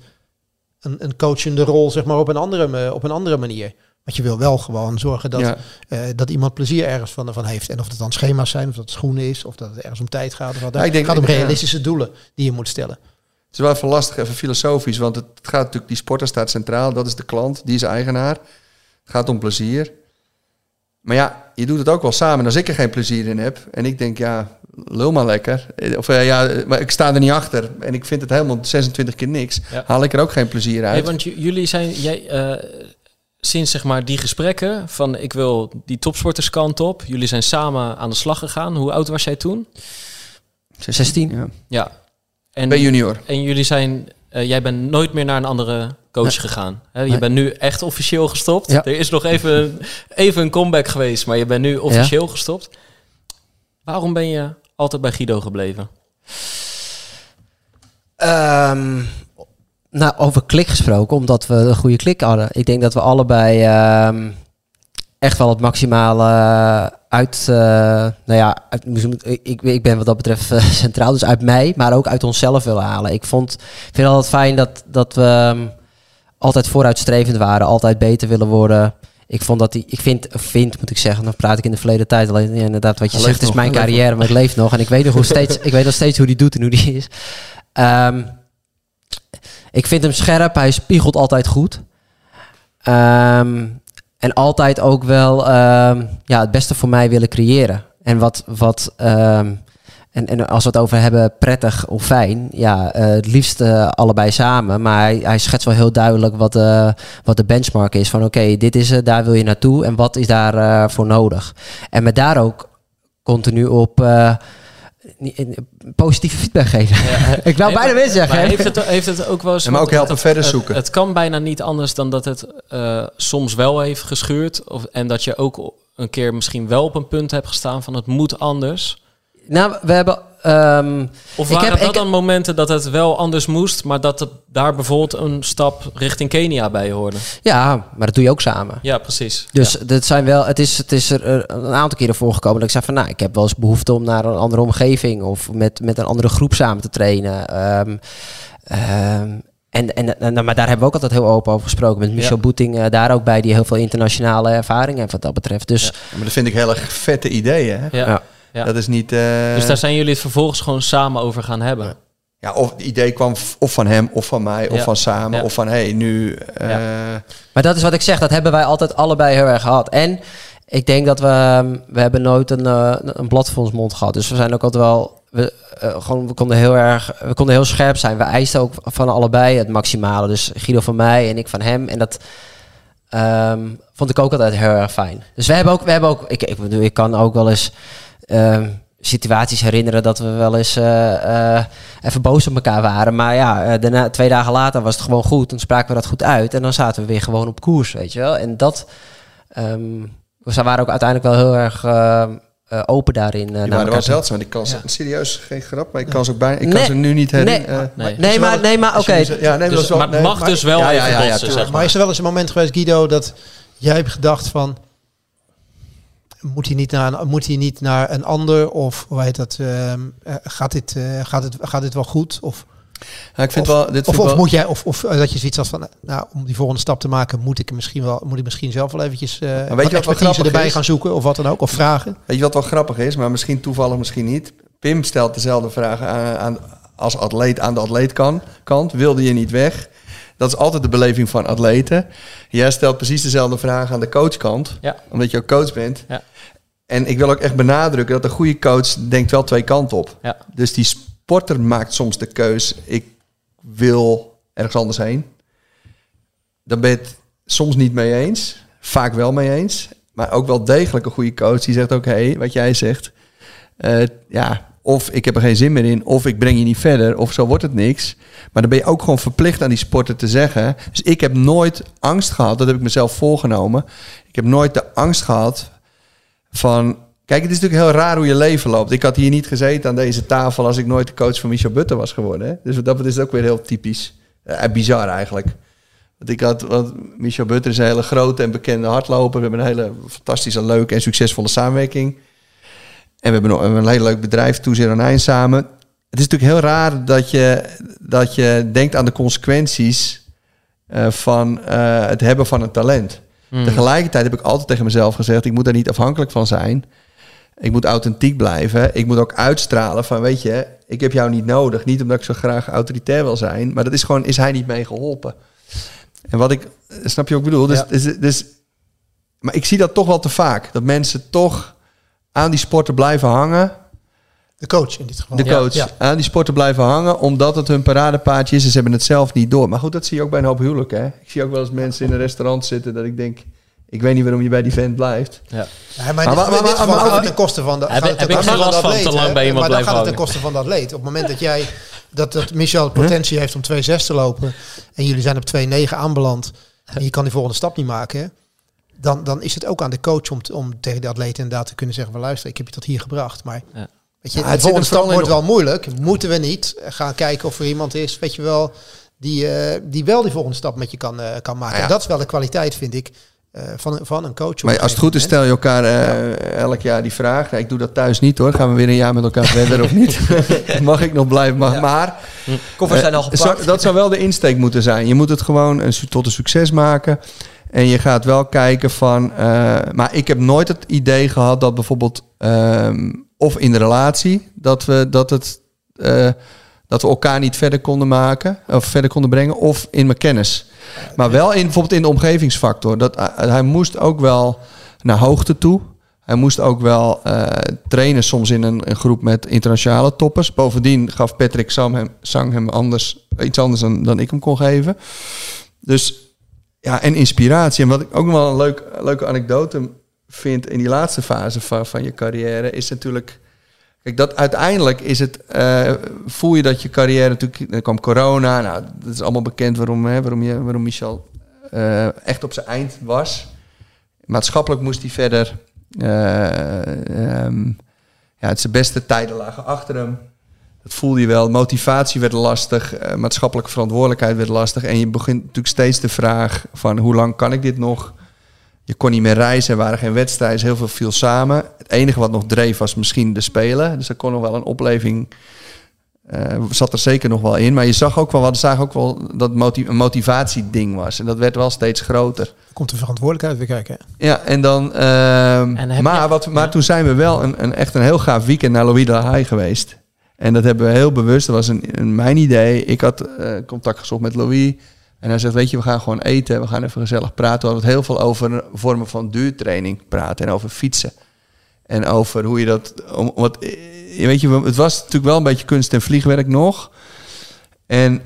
een, een coachende rol, zeg maar, op een andere, op een andere manier. Want je wil wel gewoon zorgen dat, Ja. eh, dat iemand plezier ergens van, van heeft. En of het dan schema's zijn, of dat het schoenen is, of dat het ergens om tijd gaat. Of wat. Ja, ik denk- het gaat om ja. realistische doelen die je moet stellen. Het is wel even lastig, even filosofisch, want het gaat natuurlijk, die sporter staat centraal, dat is de klant, die is eigenaar. Het gaat om plezier. Maar ja, je doet het ook wel samen. En als ik er geen plezier in heb en ik denk, ja, lul maar lekker. Of eh, ja, maar ik sta er niet achter en ik vind het helemaal 26 keer niks, Ja. haal ik er ook geen plezier uit. Nee, want jullie zijn, jij, eh, sinds zeg maar die gesprekken van ik wil die topsporterskant op. Jullie zijn samen aan de slag gegaan. Hoe oud was jij toen? 16. Ja. Ja. En, Ben junior. en jullie zijn, eh, jij bent nooit meer naar een andere coach Nee. gegaan. Hè? Je Nee. bent nu echt officieel gestopt. Ja. Er is nog even, even een comeback geweest, maar je bent nu officieel gestopt. Waarom ben je altijd bij Guido gebleven? Ehm, nou, over klik gesproken, omdat we een goede klik hadden. Ik denk dat we allebei ehm, echt wel het maximale uit, eh, nou ja, uit, ik, ik, ben wat dat betreft eh, centraal, dus uit mij, maar ook uit onszelf willen halen. Ik vond, ik vind het altijd fijn dat, dat we ehm, altijd vooruitstrevend waren, altijd beter willen worden. Ik vond dat die, ik vind, vind moet ik zeggen, dan praat ik in de verleden tijd. Alleen ja, inderdaad, wat je Hij zegt is nog, mijn carrière, maar ik leef nog en ik weet nog hoe steeds, ik weet nog steeds hoe die doet en hoe die is. Ehm, ik vind hem scherp, hij spiegelt altijd goed. Ehm, en altijd ook wel ehm, ja, het beste voor mij willen creëren. En wat, wat ehm, en, en als we het over hebben, prettig of fijn, ja, eh, het liefst eh, allebei samen. Maar hij, schetst wel heel duidelijk wat, eh, wat de benchmark is. Van oké, dit is het, daar wil je naartoe en wat is daar eh, voor nodig. En met daar ook continu op positieve feedback geven. ik wou Nee, bijna weer zeggen. Maar heeft het, heeft het ook wel eens... Ja, maar ook helpen het- verder het- zoeken. Het, kan bijna niet anders dan dat het eh, soms wel heeft geschuurd. Of, en dat je ook een keer misschien wel op een punt hebt gestaan van het moet anders. Nou, we hebben... ehm, Of Ik waren heb- dat ik- dan momenten dat het wel anders moest, maar dat het daar bijvoorbeeld een stap richting Kenia bij hoorde? ja, maar dat doe je ook samen. Ja, precies. Dus Ja. dat zijn wel, het is, het is er een aantal keren voorgekomen dat ik zei van nou, ik heb wel eens behoefte om naar een andere omgeving of met, met een andere groep samen te trainen. Ehm, ehm, en, en, en, maar daar hebben we ook altijd heel open over gesproken. Met Michel Ja. Boeting eh, daar ook bij, die heel veel internationale ervaring heeft wat dat betreft. Dus Ja, maar dat vind ik heel erg vette ideeën. Hè? Ja. Ja. Dat is niet... eh, Dus daar zijn jullie het vervolgens gewoon samen over gaan hebben. ja, of het idee kwam of van hem, of van mij, of Ja. van samen, Ja. of van hey, nu... eh, Maar dat is wat ik zeg, dat hebben wij altijd allebei heel erg gehad. En ik denk dat we, ehm, we hebben nooit een, eh, een blad voor ons mond gehad. Dus we zijn ook altijd wel, we, gewoon, we konden heel erg, we konden heel scherp zijn. We eisten ook van allebei het maximale. Dus Guido van mij en ik van hem. En dat ehm, vond ik ook altijd heel erg fijn. Dus we hebben ook, we hebben ook ik, ik bedoel, ik kan ook wel eens situaties herinneren dat we wel eens eh, eh, even boos op elkaar waren. Maar ja, eh, daarna, twee dagen later was het gewoon goed. Dan spraken we dat goed uit. En dan zaten we weer gewoon op koers, weet je wel. En dat... ehm we waren ook uiteindelijk wel heel erg open daarin. eh, die waren elkaar wel toe. zeldzaam. Ik kan ze, Ja. serieus, geen grap, maar ik kan ze ook bijna... Ik kan ze nu niet herinneren. Nee. eh, Nee. Nee, maar, nee, maar oké. Ja, nee, maar dat Dus, maar het nee, mag maar- dus wel Ja, ja, ja, ja, Maar maar. is er wel eens een moment geweest, Guido, dat jij hebt gedacht van... moet hij niet naar een, moet hij niet naar een ander of hoe heet dat? ehm, eh, gaat dit eh, gaat het gaat dit wel goed of Ja, ik vind of, wel, dit of, of wel- moet jij of, of eh, dat je zoiets had van nou om die volgende stap te maken moet ik misschien wel moet ik misschien zelf wel eventjes eh weet je wat expertise erbij is? gaan zoeken of wat dan ook of vragen. Weet je wat wel grappig is, maar misschien toevallig, misschien niet. Pim stelt dezelfde vragen aan, aan, als atleet aan de atleetkant. Kant. Wilde je niet weg? Dat is altijd de beleving van atleten. Jij stelt precies dezelfde vragen aan de coachkant, Ja. omdat je ook coach bent. Ja. En ik wil ook echt benadrukken dat een goede coach denkt wel twee kanten op. Ja. Dus die sporter maakt soms de keus, ik wil ergens anders heen. Daar ben je het soms niet mee eens, vaak wel mee eens. Maar ook wel degelijk een goede coach die zegt ook, hé, hey, wat jij zegt. eh, ja, of ik heb er geen zin meer in, of ik breng je niet verder, of zo wordt het niks. Maar dan ben je ook gewoon verplicht aan die sporter te zeggen. Dus ik heb nooit angst gehad, dat heb ik mezelf voorgenomen. Ik heb nooit de angst gehad van... Kijk, het is natuurlijk heel raar hoe je leven loopt. Ik had hier niet gezeten aan deze tafel als ik nooit de coach van Michel Butter was geworden. Hè? Dus dat is ook weer heel typisch. Eh, bizar eigenlijk. Want ik had, want Michel Butter is een hele grote en bekende hardloper. We hebben een hele fantastische, leuke en succesvolle samenwerking. En we hebben nog een hele leuk bedrijf, Toe Zero Nine, samen. Het is natuurlijk heel raar dat je, dat je denkt aan de consequenties eh, van eh, het hebben van een talent. Hmm. Tegelijkertijd heb ik altijd tegen mezelf gezegd: ik moet daar niet afhankelijk van zijn. Ik moet authentiek blijven. Ik moet ook uitstralen van, weet je, ik heb jou niet nodig. Niet omdat ik zo graag autoritair wil zijn, maar dat is gewoon, is hij niet mee geholpen. En wat ik, snap je ik bedoel? Dus, Ja. dus, dus, maar ik zie dat toch wel te vaak. Dat mensen toch aan die sporten blijven hangen. De coach in dit geval. De coach ja. aan die sporten blijven hangen, omdat het hun paradepaardje is en ze hebben het zelf niet door. Maar goed, dat zie je ook bij een hoop huwelijken. Hè? Ik zie ook wel eens mensen in een restaurant zitten dat ik denk, ik weet niet waarom je bij die vent blijft. Ja. Ja, maar, Maar- dit- maar- het ten koste van de, Heb- ik koste geen last de van te atleet, lang hè? bij iemand Maar dan gaat het ten koste van de atleet. Op het moment dat jij dat, dat Michel potentie heeft om 2-6 te lopen en jullie zijn op 2-9 aanbeland en je kan die volgende stap niet maken, dan, dan is het ook aan de coach om, te- om tegen de atleet inderdaad te kunnen zeggen: van, luister, ik heb je tot hier gebracht, maar Ja. Weet je, Ja, de het volgende stap wordt wel moeilijk. Moeten we niet gaan kijken of er iemand is, weet je wel, die, eh, die wel die volgende stap met je kan, eh, kan maken. Ja. En dat is wel de kwaliteit, vind ik, eh, van, een- van een coach. Maar als het goed is, stel je elkaar elk jaar die vraag. Nou, ik doe dat thuis niet hoor. Gaan we weer een jaar met elkaar verder of niet? mag ik nog blijven? Mag. Maar Koffers zijn al gepakt. zo- dat zou wel de insteek moeten zijn. Je moet het gewoon een, tot een succes maken. En je gaat wel kijken van... maar ik heb nooit het idee gehad dat bijvoorbeeld... ehm, of in de relatie, dat we, dat het, eh, dat we elkaar niet verder konden maken. Of verder konden brengen. Of in mijn kennis. Maar wel in, bijvoorbeeld in de omgevingsfactor. Dat, eh, hij moest ook wel naar hoogte toe. Hij moest ook wel eh, trainen soms in een, groep met internationale toppers. Bovendien gaf Patrick Sam hem, Sang hem anders, iets anders dan, dan ik hem kon geven. Dus ja, en inspiratie. En wat ik ook nog wel een leuk, leuke anekdote vind in die laatste fase van, je carrière, is natuurlijk. Kijk, dat uiteindelijk is het. eh, voel je dat je carrière natuurlijk. Kwam corona. Nou, dat is allemaal bekend waarom, hè, waarom, je, waarom Michel eh, echt op zijn eind was. Maatschappelijk moest hij verder. eh, ehm, ja, het zijn beste tijden lagen achter hem. Dat voelde je wel. Motivatie werd lastig. maatschappelijke verantwoordelijkheid werd lastig. En je begint natuurlijk steeds de vraag van hoe lang kan ik dit nog? Je kon niet meer reizen, er waren geen wedstrijden, heel veel viel samen. Het enige wat nog dreef was misschien de Spelen. Dus er kon nog wel een opleving, eh, zat er zeker nog wel in. Maar je zag ook wel, we zagen ook wel dat het moti- een motivatieding was. En dat werd wel steeds groter. Komt de verantwoordelijkheid weer kijken. hè? Ja, en dan. ehm, En maar je- wat, maar ja. toen zijn we wel een, een, echt een heel gaaf weekend naar Louis de La Haye geweest. En dat hebben we heel bewust. Dat was een, een mijn idee. Ik had eh, contact gezocht met Louis. En hij zegt: Weet je, we gaan gewoon eten. We gaan even gezellig praten. We hadden het heel veel over vormen van duurtraining praten. En over fietsen. En over hoe je dat. Om, wat, weet je, het was natuurlijk wel een beetje kunst en vliegwerk nog. En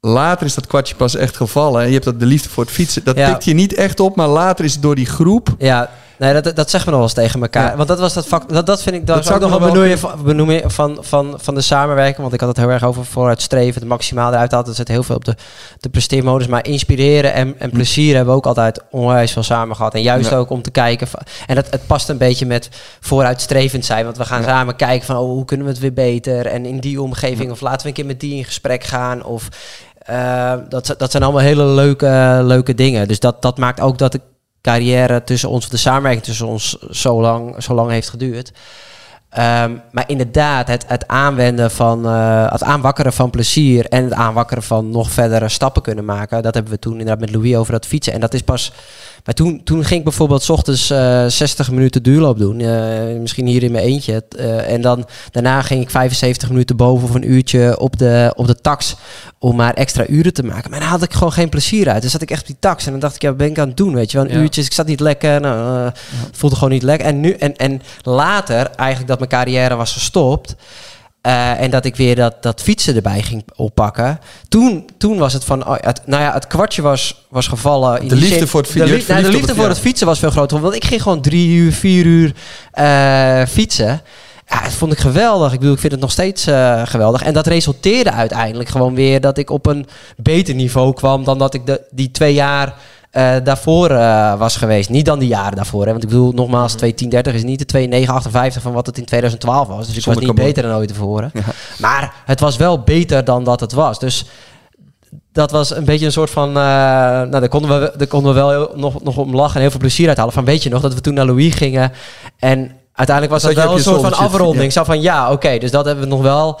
later is dat kwartje pas echt gevallen. En je hebt dat de liefde voor het fietsen. Dat Ja. tikt je niet echt op, maar later is het door die groep. Ja, nee, dat, dat zeggen we nog wel eens tegen elkaar. Ja. Want dat was dat vak. Dat, dat vind ik dat, Dat ook zou nog wel benoemen van, benoemen van, van, van de samenwerking. Want ik had het heel erg over vooruitstreven, het maximaal eruit halen. Er zit heel veel op de, de presteermodus. Maar inspireren en, en plezier hebben we ook altijd onwijs veel samen gehad. En juist Ja. ook om te kijken. van- en dat, het past een beetje met vooruitstrevend zijn. Want we gaan Ja. samen kijken van oh, hoe kunnen we het weer beter. En in die omgeving. Of laten we een keer met die in gesprek gaan. Of eh, dat, dat zijn allemaal hele leuke, leuke dingen. Dus dat, dat maakt ook dat ik carrière tussen ons, de samenwerking tussen ons zo lang, zo lang heeft geduurd. Ehm, maar inderdaad, het, het aanwenden van, eh, het aanwakkeren van plezier en het aanwakkeren van nog verdere stappen kunnen maken. Dat hebben we toen inderdaad met Louis over dat fietsen. En dat is pas maar toen, toen ging ik bijvoorbeeld s ochtends uh, 60 minuten duurloop doen. Uh, misschien hier in mijn eentje. Uh, en dan daarna ging ik 75 minuten boven of een uurtje op de, op de tax. Om maar extra uren te maken. Maar daar had ik gewoon geen plezier uit. Dus zat ik echt op die tax. En dan dacht ik, ja, wat ben ik aan het doen? Weet je wel, een ja. uurtje. Ik zat niet lekker. Nou, ja. voelde gewoon niet lekker. En, nu, en, en later, eigenlijk dat mijn carrière was gestopt. Uh, en dat ik weer dat, dat fietsen erbij ging oppakken. Toen, toen was het van, oh, het, nou ja, het kwartje was, was gevallen. In de liefde zin, voor het fietsen. De, nou, de liefde het, voor ja. het fietsen was veel groter. Want ik ging gewoon drie uur, vier uur uh, fietsen. Ja, dat vond ik geweldig. Ik bedoel, ik vind het nog steeds uh, geweldig. En dat resulteerde uiteindelijk gewoon weer dat ik op een beter niveau kwam dan dat ik de, die twee jaar uh, daarvoor uh, was geweest. Niet dan die jaren daarvoor. Hè? Want ik bedoel, nogmaals, 2.10.30 is niet de 2.9.58 van wat het in 2012 was. Dus ik Zonder was niet beter dan ooit tevoren. Ja. Maar het was wel beter dan dat het was. Dus dat was een beetje een soort van... Uh, nou, daar konden we, daar konden we wel heel, nog, nog om lachen en heel veel plezier uithalen. Van weet je nog, dat we toen naar Louis gingen. En uiteindelijk was dat, dat wel een soort van afronding. Ja. Zo van, ja, oké, okay, dus dat hebben we nog wel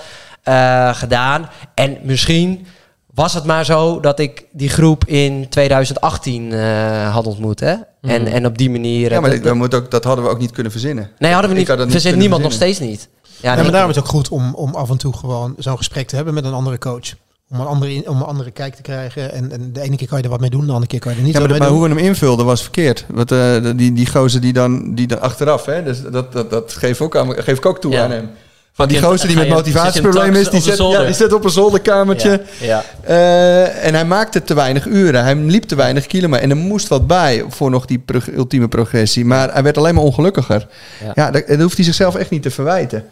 gedaan. En misschien was het maar zo dat ik die groep in 2018 uh, had ontmoet. Hè? Mm. En, en op die manier. Ja, maar dat, dat, moet ook, dat hadden we ook niet kunnen verzinnen. Nee, hadden we niet. Verzin niemand verzinnen. nog steeds niet. Ja, nee, maar daarom is het ook goed om, om af en toe gewoon zo'n gesprek te hebben met een andere coach. Om een andere, om een andere kijk te krijgen. En, en de ene keer kan je er wat mee doen, de andere keer kan je er niet ja, maar, mee maar doen. hoe we hem invulden was verkeerd. Want uh, die, die gozer die dan, die dan achteraf, hè, dus dat, dat, dat geef, ook aan, geef ik ook toe ja. aan hem. Van die gozer die met motivatieproblemen is, die zit, ja, die zit op een zolderkamertje. Ja. Uh, en hij maakte te weinig uren. Hij liep te weinig kilometer. En er moest wat bij voor nog die pro ultieme progressie. Maar hij werd alleen maar ongelukkiger. Ja, ja dat, dat hoeft hij zichzelf echt niet te verwijten.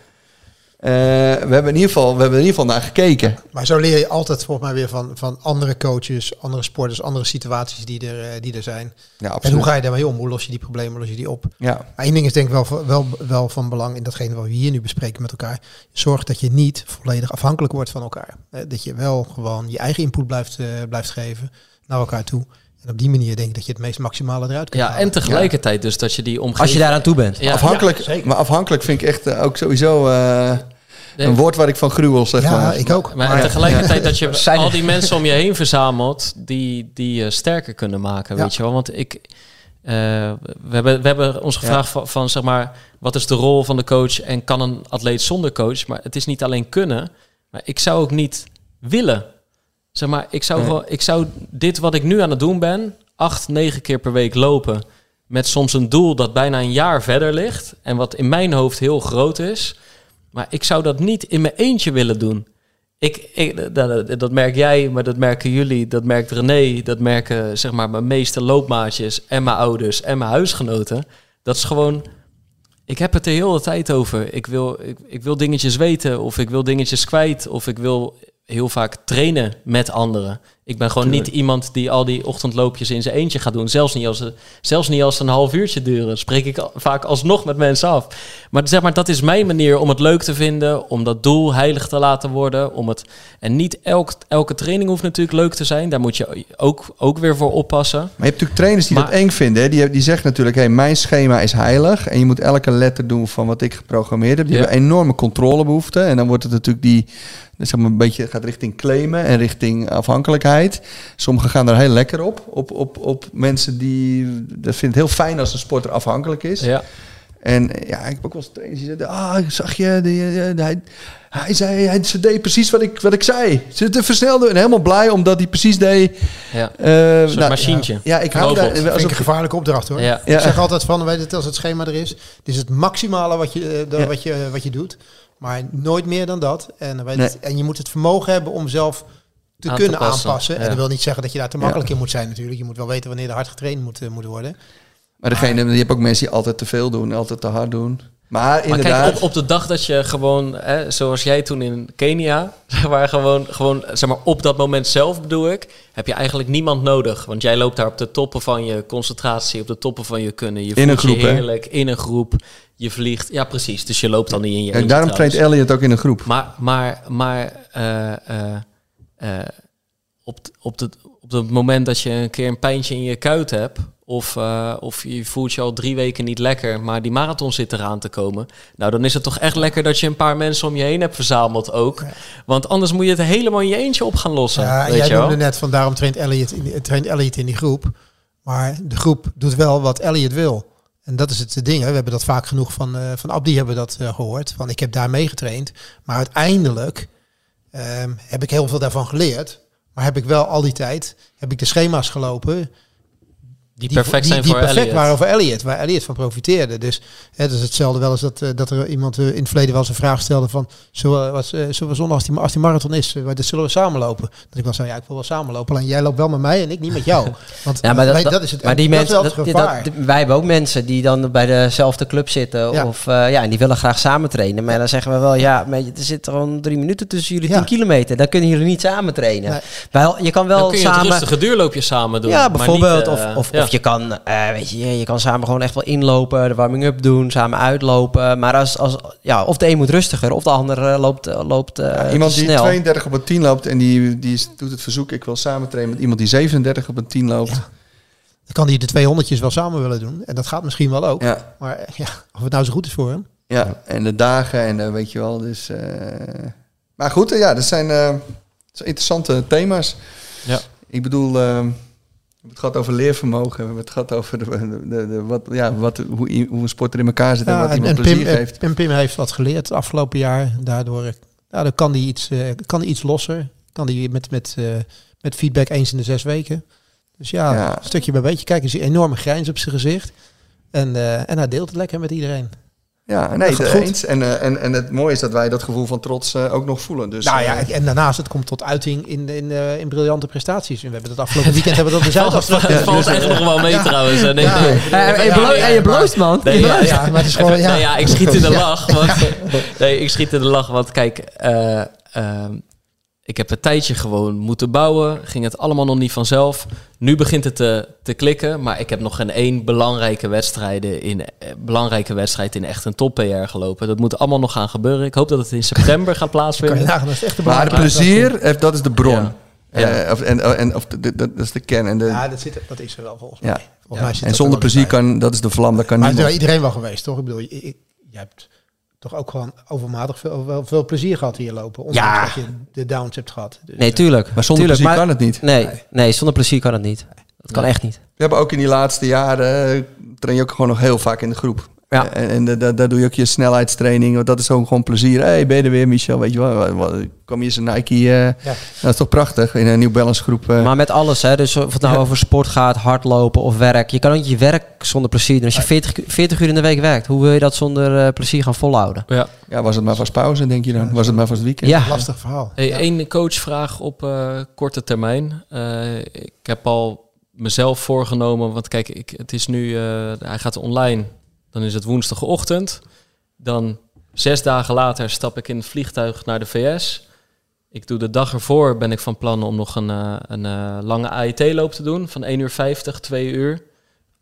Uh, we, hebben in ieder geval, we hebben in ieder geval naar gekeken. Maar zo leer je altijd volgens mij weer van, van andere coaches, andere sporters, andere situaties die er, die er zijn. Ja, en hoe ga je daarmee om? Hoe los je die problemen, los je die op? Ja. Maar één ding is denk ik wel, wel, wel van belang in datgene wat we hier nu bespreken met elkaar. Zorg dat je niet volledig afhankelijk wordt van elkaar. Dat je wel gewoon je eigen input blijft, uh, blijft geven naar elkaar toe. En op die manier denk ik dat je het meest maximale eruit kunt Ja, halen. en tegelijkertijd dus dat je die omgeving... Als je daaraan toe bent. Ja. afhankelijk, Ja, zeker. maar afhankelijk vind ik echt uh, ook sowieso uh, Nee. een woord waar ik van gruwel zeg Ja, maar. ik ook. Maar, Maar- tegelijkertijd dat je Zijn al die mensen om je heen verzamelt die, die je sterker kunnen maken, Ja. weet je wel. Want ik, eh, we, hebben, we hebben ons gevraagd van, van, zeg maar, wat is de rol van de coach en kan een atleet zonder coach? Maar het is niet alleen kunnen, maar ik zou ook niet willen. Zeg maar, ik zou, Nee. gewoon, ik zou dit wat ik nu aan het doen ben, acht, negen keer per week lopen, met soms een doel dat bijna een jaar verder ligt en wat in mijn hoofd heel groot is. Maar ik zou dat niet in mijn eentje willen doen. Ik, ik, dat, dat merk jij, maar dat merken jullie, dat merkt René, dat merken zeg maar mijn meeste loopmaatjes en mijn ouders en mijn huisgenoten. Dat is gewoon, ik heb het er de tijd over. Ik wil, ik, ik wil dingetjes weten of ik wil dingetjes kwijt of ik wil heel vaak trainen met anderen. Ik ben gewoon Tuurlijk. niet iemand die al die ochtendloopjes in zijn eentje gaat doen. Zelfs niet als ze, zelfs niet als een half uurtje duren. Spreek ik vaak alsnog met mensen af. Maar zeg maar, dat is mijn manier om het leuk te vinden, om dat doel heilig te laten worden. Om het, en niet elk, elke training hoeft natuurlijk leuk te zijn. Daar moet je ook, ook weer voor oppassen. Maar je hebt natuurlijk trainers die Maar- dat eng vinden. Hè? Die, die zeggen natuurlijk, hey, mijn schema is heilig. En je moet elke letter doen van wat ik geprogrammeerd heb. Die Ja. hebben enorme controlebehoeften. En dan wordt het natuurlijk die, zeg maar een beetje gaat richting claimen en richting afhankelijkheid. Sommigen gaan daar heel lekker op. Op, op, op mensen die, dat vindt het heel fijn als een sporter afhankelijk is. Ja. En eh, ja, ik heb ook wel eens trainers die zeiden, ah, zag je, die, eh, hij, hij zei, hij, ze deed precies wat ik, wat ik zei. Ze te versnelde en helemaal blij omdat hij precies deed. Ja. eh, Een soort machientje. Ja, ik hou daar, Dat vind ik alsof, een gevaarlijke opdracht hoor. Ja. Ja. Ik zeg altijd van, weet het, als het schema er is, dit is het maximale wat je, wat je, wat je doet. Maar nooit meer dan dat. En, dan weet Nee. het- en je moet het vermogen hebben om zelf te Aan te kunnen passen, aanpassen. En dat wil niet zeggen dat je daar te makkelijk in moet zijn natuurlijk. Je moet wel weten wanneer er hard getraind moet, eh, moet worden. Maar degene, je hebt ook mensen die altijd te veel doen, altijd te hard doen. Maar Maar inderdaad, kijk, op, op de dag dat je gewoon, hè, zoals jij toen in Kenia, maar, gewoon, gewoon, zeg maar, op dat moment zelf bedoel ik, heb je eigenlijk niemand nodig. Want jij loopt daar op de toppen van je concentratie, op de toppen van je kunnen. Je In een voelt je groep, hè? heerlijk, in een groep. Je vliegt, ja precies, dus je loopt dan niet in je en daarom traint trouwens. Elliot ook in een groep. Maar, maar, maar eh, eh, eh, op, t- op, het, op het moment dat je een keer een pijntje in je kuit hebt, Of, eh, of je voelt je al drie weken niet lekker, maar die marathon zit eraan te komen. Nou, dan is het toch echt lekker dat je een paar mensen om je heen hebt verzameld ook. Want anders moet je het helemaal in je eentje op gaan lossen. Ja, weet jij je noemde net van daarom traint Elliot, in die, traint Elliot in die groep. Maar de groep doet wel wat Elliot wil. En dat is het ding. Hè. We hebben dat vaak genoeg van, eh van Abdi hebben we dat eh, gehoord. Van ik heb daar meegetraind. Maar uiteindelijk ehm, heb ik heel veel daarvan geleerd. Maar heb ik wel al die tijd heb ik de schema's gelopen Die perfect zijn die voor perfect Elliot. waren voor Elliot, waar Elliot van profiteerde. Dus het is hetzelfde wel eens dat, eh, dat er iemand eh, in het verleden wel eens een vraag stelde van, zullen we, eh, zullen we zondag als die, als die marathon is, dat zullen we samenlopen? Dat ik wel zei, ja, ik wil wel samenlopen, alleen jij loopt wel met mij en ik niet met jou. Want Ja, maar dat, wij- dat, is het. maar die dat mensen, is wel het dat- gevaar. dat- wij hebben ook mensen die dan bij dezelfde club zitten. Ja. Of, eh, ja, en die willen graag samen trainen. Maar dan zeggen we wel, ja, maar er zit gewoon drie minuten tussen jullie Ja. 10 kilometer. Dan kunnen jullie niet samen trainen. Nee. Wel, je kan wel Dan kun je het samen... rustige duurloopje samen doen. Ja, maar bijvoorbeeld. niet, of of, ja. Je kan, eh, weet je, je kan samen gewoon echt wel inlopen, de warming-up doen, samen uitlopen. Maar als, als, ja, of de een moet rustiger, of de ander eh, loopt, eh, loopt eh, Ja, iemand die snel. 32 op een 10 loopt en die, die is- doet het verzoek, ik wil samen trainen met iemand die 37 op een 10 loopt. Dan kan hij de twee honderdjes wel samen willen doen. En dat gaat misschien wel ook. Ja, Maar ja, of het nou zo goed is voor hem. ja. en de dagen en weet je wel. Dus, eh, maar goed, ja, dat zijn, eh, dat zijn interessante thema's. Ja. Ik bedoel, we hebben het gehad over leervermogen, we hebben het gehad over de, de, wat, ja, wat, hoe, hoe een sporter in elkaar zit en Ja, wat iemand en plezier Pim, geeft. en Pim heeft wat geleerd het afgelopen jaar. Daardoor, eh, daardoor kan hij iets, eh, kan hij iets losser. Kan hij met, met, eh, met feedback eens in de zes weken. Dus ja, Ja. stukje bij beetje. Kijk, er is een enorme grijns op zijn gezicht. En, en hij deelt het lekker met iedereen. Ja, nee, Dat goed. eens. En, eh, en, en het mooie is dat wij dat gevoel van trots eh, ook nog voelen. Dus, nou ja, eh, en daarnaast, het komt tot uiting in, in, eh, in briljante prestaties. En we hebben het afgelopen weekend hebben we dat Valt, het valt echt nog wel mee trouwens. Ja. Eh, en je Ja, en bloost, man. Nee, ja, maar het is gewoon, ja. Nou ja, ik schiet in de lach. Want, nee, ik schiet in de lach, want kijk, eh, ehm, ik heb een tijdje gewoon moeten bouwen. Ging het allemaal nog niet vanzelf. Nu begint het te, te klikken, maar ik heb nog geen één belangrijke, wedstrijden in, eh, belangrijke wedstrijd in echt een top PR gelopen. Dat moet allemaal nog gaan gebeuren. Ik hoop dat het in september gaat Kan je plaatsvinden. dat is echt de maar plezier, eh, dat is de bron. Ja. Ja. Eh, of, en, en, of de- de- dat is de kern. En, de, Ja, dat, zit, dat is er wel volgens mij. Ja. Volgens Ja. mij zit en zonder er plezier bij. kan, dat is de vlam, dat kan Maar het is wel niemand. iedereen wel geweest, toch? Ik bedoel, je, je, je hebt toch ook gewoon overmatig veel, veel plezier gehad hier lopen. Ondanks Ja. dat je de downs hebt gehad. Dus, Nee, eh, tuurlijk. Maar zonder tuurlijk, plezier maar- kan het niet. Nee, nee, zonder plezier kan het niet. Dat kan Nee. echt niet. We hebben ook in die laatste jaren, eh, train je ook gewoon nog heel vaak in de groep. Ja. En, en da- daar doe je ook je snelheidstraining. Want dat is ook gewoon plezier. hey, ben je er weer, Michel? Weet je wel, wat- wat- kom je eens een Nike... eh, Ja. Dat is toch prachtig, in een New Balance groep. eh. Maar met alles, hè. Dus of het nou Ja. over sport gaat, hardlopen of werk. Je kan ook je werk zonder plezier doen. Als je 40, u- 40 uur in de week werkt, hoe wil je dat zonder eh, plezier gaan volhouden? Ja. ja, was het maar vast pauze, denk je dan? Was het maar vast weekend? Ja, Lastig verhaal. Hey, Ja. Eén coachvraag op eh, korte termijn. Eh, ik heb al mezelf voorgenomen, want kijk, ik, het is nu, eh, hij gaat online. Dan is het woensdagochtend. Dan zes dagen later stap ik in het vliegtuig naar de VS. Ik doe de dag ervoor, ben ik van plan om nog een, eh, een eh, lange AIT-loop te doen van 1 uur 50, 2 uur.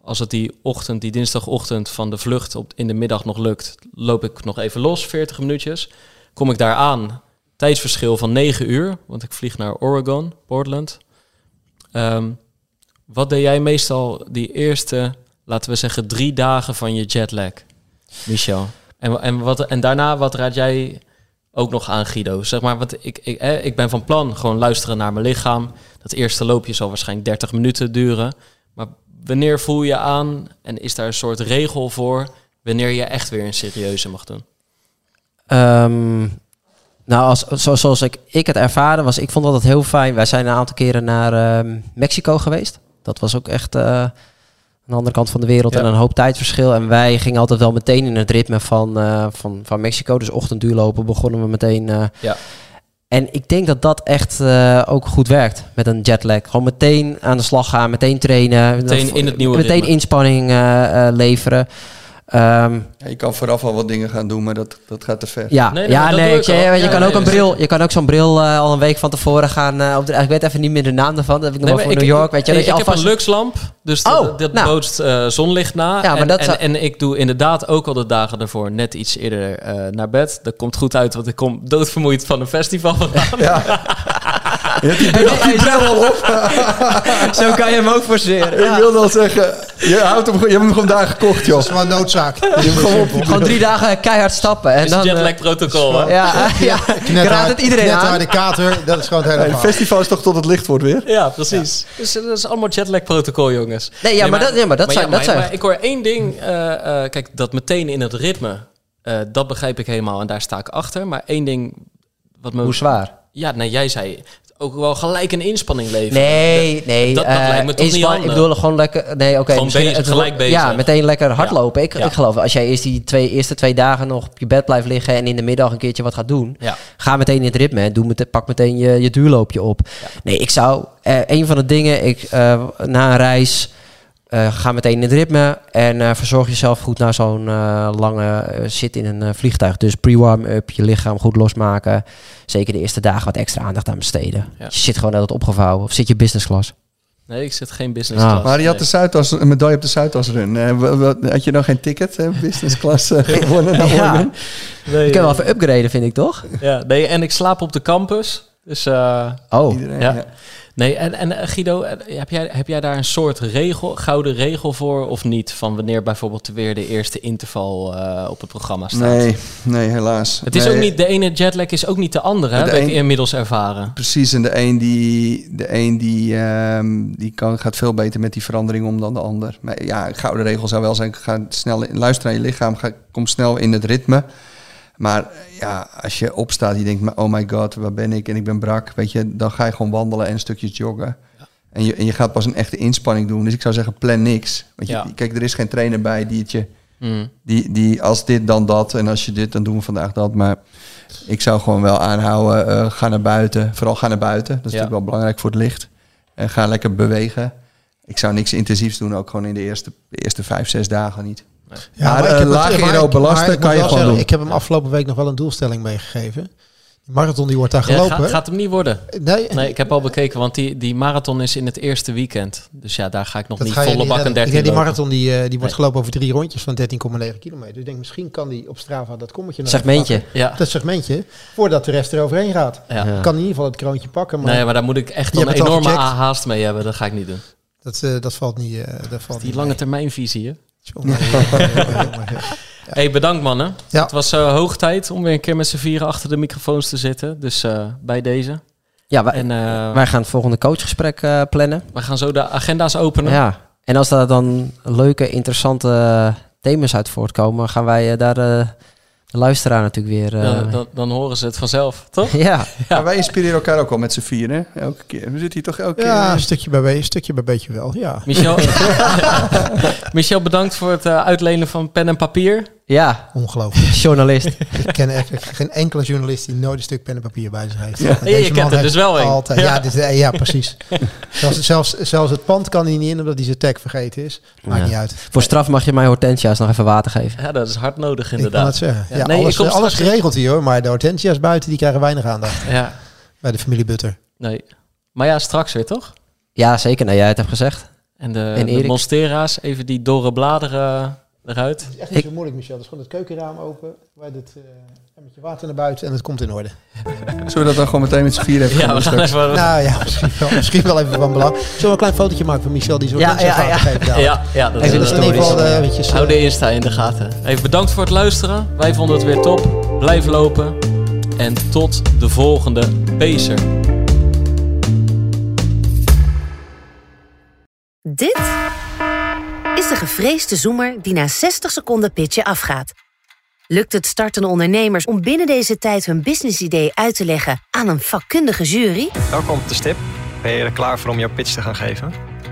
Als het die ochtend, die dinsdagochtend van de vlucht op, in de middag nog lukt, loop ik nog even los, 40 minuutjes. Kom ik daar aan, tijdsverschil van 9 uur, want ik vlieg naar Oregon, Portland. Ehm, wat deed jij meestal die eerste, laten we zeggen, drie dagen van je jetlag, Michel? En, en, wat, en daarna, wat raad jij ook nog aan, Guido? Zeg maar, wat ik, ik, eh, ik ben van plan gewoon luisteren naar mijn lichaam. Dat eerste loopje zal waarschijnlijk 30 minuten duren. Maar wanneer voel je aan en is daar een soort regel voor wanneer je echt weer een serieuze mag doen? Ehm, nou, als, zo, zoals ik, ik het ervaren was, ik vond dat heel fijn. Wij zijn een aantal keren naar ehm, Mexico geweest. Dat was ook echt eh, de andere kant van de wereld Ja. en een hoop tijdverschil. En wij gingen altijd wel meteen in het ritme van, eh, van, van Mexico. Dus ochtendduurlopen begonnen we meteen. eh, Ja. En ik denk dat dat echt eh, ook goed werkt met een jetlag. Gewoon meteen aan de slag gaan, meteen trainen. Meteen in het nieuwe Meteen ritme. inspanning leveren. Ehm, Ja, je kan vooraf al wat dingen gaan doen, maar dat, dat gaat te ver. ja, Nee, ja, ik, je, je Ja, kan nee, ook een bril, je kan ook zo'n bril eh, al een week van tevoren gaan. eh, op de, ik weet even niet meer de naam ervan. Dat heb ik nog Nee, wel maar voor ik- New York. Weet je, ik, dat je ik heb een luxlamp, dus Oh, dat, dat nou. bootst eh, zonlicht na. Ja, maar en, dat en, zou- en ik doe inderdaad ook al de dagen daarvoor net iets eerder eh, naar bed. Dat komt goed uit, want ik kom doodvermoeid van een festival vandaan. En dan ga je zo, zo kan je hem ook forceren. Ik wilde al zeggen, je, houdt hem, gewoon- je hebt hem gewoon daar gekocht, joh. Dat is gewoon noodzaak. Je hebt gewoon op Gewoon drie dagen keihard stappen. En is dan, het eh, jetlag protocol, hè? ja, ja, ik raad het iedereen net aan. de kater, dat is gewoon het hele Het verhaal. festival is toch tot het licht wordt weer? Ja, precies. Dus eh, dat is allemaal jetlag protocol, jongens. Nee, ja, maar dat- ja, maar dat zijn- ja, dat zijn- maar ik hoor één ding. eh, eh, kijk, dat meteen in het ritme. eh, dat begrijp ik helemaal en daar sta ik achter. Maar één ding wat me... Hoe zwaar? Ja, nee, jij zei ook wel gelijk een inspanning leveren. Nee, nee. dat- dat eh, lijkt me toch niet. Ik bedoel gewoon lekker... Nee, oké. Gewoon misschien bezig, het- gelijk bezig. Ja, meteen lekker hardlopen. Ik, Ja. ik geloof, als jij eerst die twee, eerste twee dagen nog op je bed blijft liggen... en in de middag een keertje wat gaat doen... Ja. Ga meteen in het ritme en doe met, pak meteen je, je duurloopje op. Nee, ik zou... eh, een van de dingen, ik, eh, na een reis... eh, ga meteen in het ritme en eh, verzorg jezelf goed na zo'n eh, lange zit in een eh, vliegtuig. Dus pre-warm-up, je lichaam goed losmaken. Zeker de eerste dagen wat extra aandacht aan besteden. Ja. Je zit gewoon altijd opgevouwen of zit je business class. Nee, ik zit geen business Ah. class. Maar je had Nee. de Zuidas, een medaille op de Zuidas run. Eh, wa- wa- had je nog geen ticket, hè? business class gewonnen naar Ja. Oregon? Nee, Je kan wel even upgraden, vind ik toch? ja, nee, en ik slaap op de campus. Dus eh, Oh, Iedereen, Ja. ja. Nee, en, en eh, Guido, eh, heb jij, heb jij daar een soort regel, gouden regel voor of niet? Van wanneer bijvoorbeeld weer de eerste interval eh, op het programma staat? Nee, nee, helaas. Het is Nee, ook niet, de ene jetlag is ook niet de andere, heb ik inmiddels ervaren. Precies, en de een die, de een die, ehm, die kan, gaat veel beter met die verandering om dan de ander. Maar ja, gouden regel zou wel zijn, ga snel in, luister naar je lichaam, ga, kom snel in het ritme. Maar ja, als je opstaat, je denkt, oh my god, waar ben ik en ik ben brak, weet je, dan ga je gewoon wandelen en een stukje joggen. En, je, en je gaat pas een echte inspanning doen. Dus ik zou zeggen, plan niks. Want je, Ja. kijk, er is geen trainer bij die het je Hmm. die, die als dit dan dat en als je dit dan doen we vandaag dat. Maar ik zou gewoon wel aanhouden, eh, ga naar buiten. Vooral ga naar buiten. Dat is natuurlijk wel belangrijk voor het licht. En ga lekker bewegen. Ik zou niks intensiefs doen, ook gewoon in de eerste, de eerste vijf, zes dagen niet. Maar, ik eh, laag maar belasten maar kan je gewoon zeggen, doen. Ik heb hem afgelopen week nog wel een doelstelling meegegeven. Die marathon die wordt daar Ja, gelopen. gaat, gaat hem niet worden. nee, Nee, ik heb al bekeken, want die, die marathon is in het eerste weekend. Dus ja, daar ga ik nog dat niet volle niet bak en redden. 13 Ik denk, die marathon die, eh, die wordt Nee. gelopen over drie rondjes van 13,9 kilometer. Dus ik denk, misschien kan die op Strava dat kommetje nog segmentje. Ja, Dat segmentje, voordat de rest eroverheen gaat. ja. Ja. Kan in ieder geval het kroontje pakken, maar Nee, maar daar moet ik echt een enorme haast mee hebben. Dat ga ik niet doen. dat, eh, dat valt niet. eh, dat valt Die niet lange mee. termijnvisie, hè? Hey, bedankt mannen. Ja. Het was eh, hoog tijd om weer een keer met z'n vieren achter de microfoons te zitten. Dus eh, bij deze. Ja, wij, En eh, wij gaan het volgende coachgesprek eh, plannen. we gaan zo de agenda's openen. Ja, en als daar dan leuke, interessante thema's uit voortkomen, gaan wij daar eh, de luisteraar natuurlijk weer... eh, Dan, dan, dan horen ze het vanzelf, toch? ja, Maar wij inspireren elkaar ook wel met z'n vieren, hè? elke keer. We zitten hier toch elke Ja, een keer. stukje bij, be- stukje bij beetje wel. Ja. Michel, Michel, bedankt voor het eh, uitlenen van pen en papier. Ja, Ongelooflijk. journalist. ik ken echt geen enkele journalist die nooit een stuk pen en papier bij zich heeft. Ja. Je deze kent man er heeft dus wel een. Altijd. Ja, Ja. dit, eh, ja precies. zelfs, zelfs, zelfs het pand kan hij niet in omdat hij zijn tag vergeten is. Maakt Ja. niet uit. Voor straf mag je mij hortensia's nog even water geven. Ja, dat is hard nodig Ik kan het inderdaad. zeggen. Ja, Ja, nee, alles, ik kom alles geregeld hier hoor. Maar de hortensia's buiten die krijgen weinig aandacht Ja, bij de familie Butter. nee. Maar ja, straks weer, toch? Ja, zeker. Nou, jij het hebt gezegd. En de, En de monstera's, even die dorre bladeren eruit. Het is echt niet zo moeilijk Michel. Het is gewoon het keukenraam open. Wij dit, eh, met je water naar buiten en het komt in orde. Zullen we dat dan gewoon meteen met z'n vieren even Ja, gaan we gaan even... Nou ja, misschien wel, misschien wel even van belang. Zullen we een klein fotootje maken van Michel die zo Ja, ja, ja. geeft? dadelijk? Ja, ja, dat Even is de in ieder geval stories. eh, eventjes, eh, Hou de Insta in de gaten. Even bedankt voor het luisteren. Wij vonden het weer top. Blijf lopen. En tot de volgende Pacer. Dit is de gevreesde zoemer die na 60 seconden pitchen afgaat. Lukt het startende ondernemers om binnen deze tijd hun businessidee uit te leggen aan een vakkundige jury? Welkom op de stip. Ben je er klaar voor om jouw pitch te gaan geven?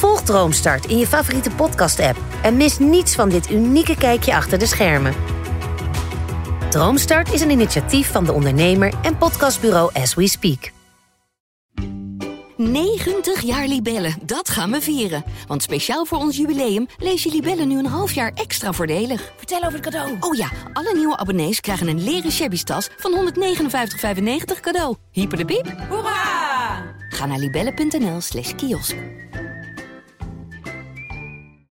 Volg Droomstart in je favoriete podcast-app en mis niets van dit unieke kijkje achter de schermen. Droomstart is een initiatief van de ondernemer en podcastbureau As We Speak. 90 jaar Libellen, dat gaan we vieren. Want speciaal voor ons jubileum lees je Libellen nu een half jaar extra voordelig. Vertel over het cadeau. Oh ja, alle nieuwe abonnees krijgen een leren shabby tas van 159,95 cadeau. Hyper de piep. Hoera! Ga naar libellen.nl slash kiosk.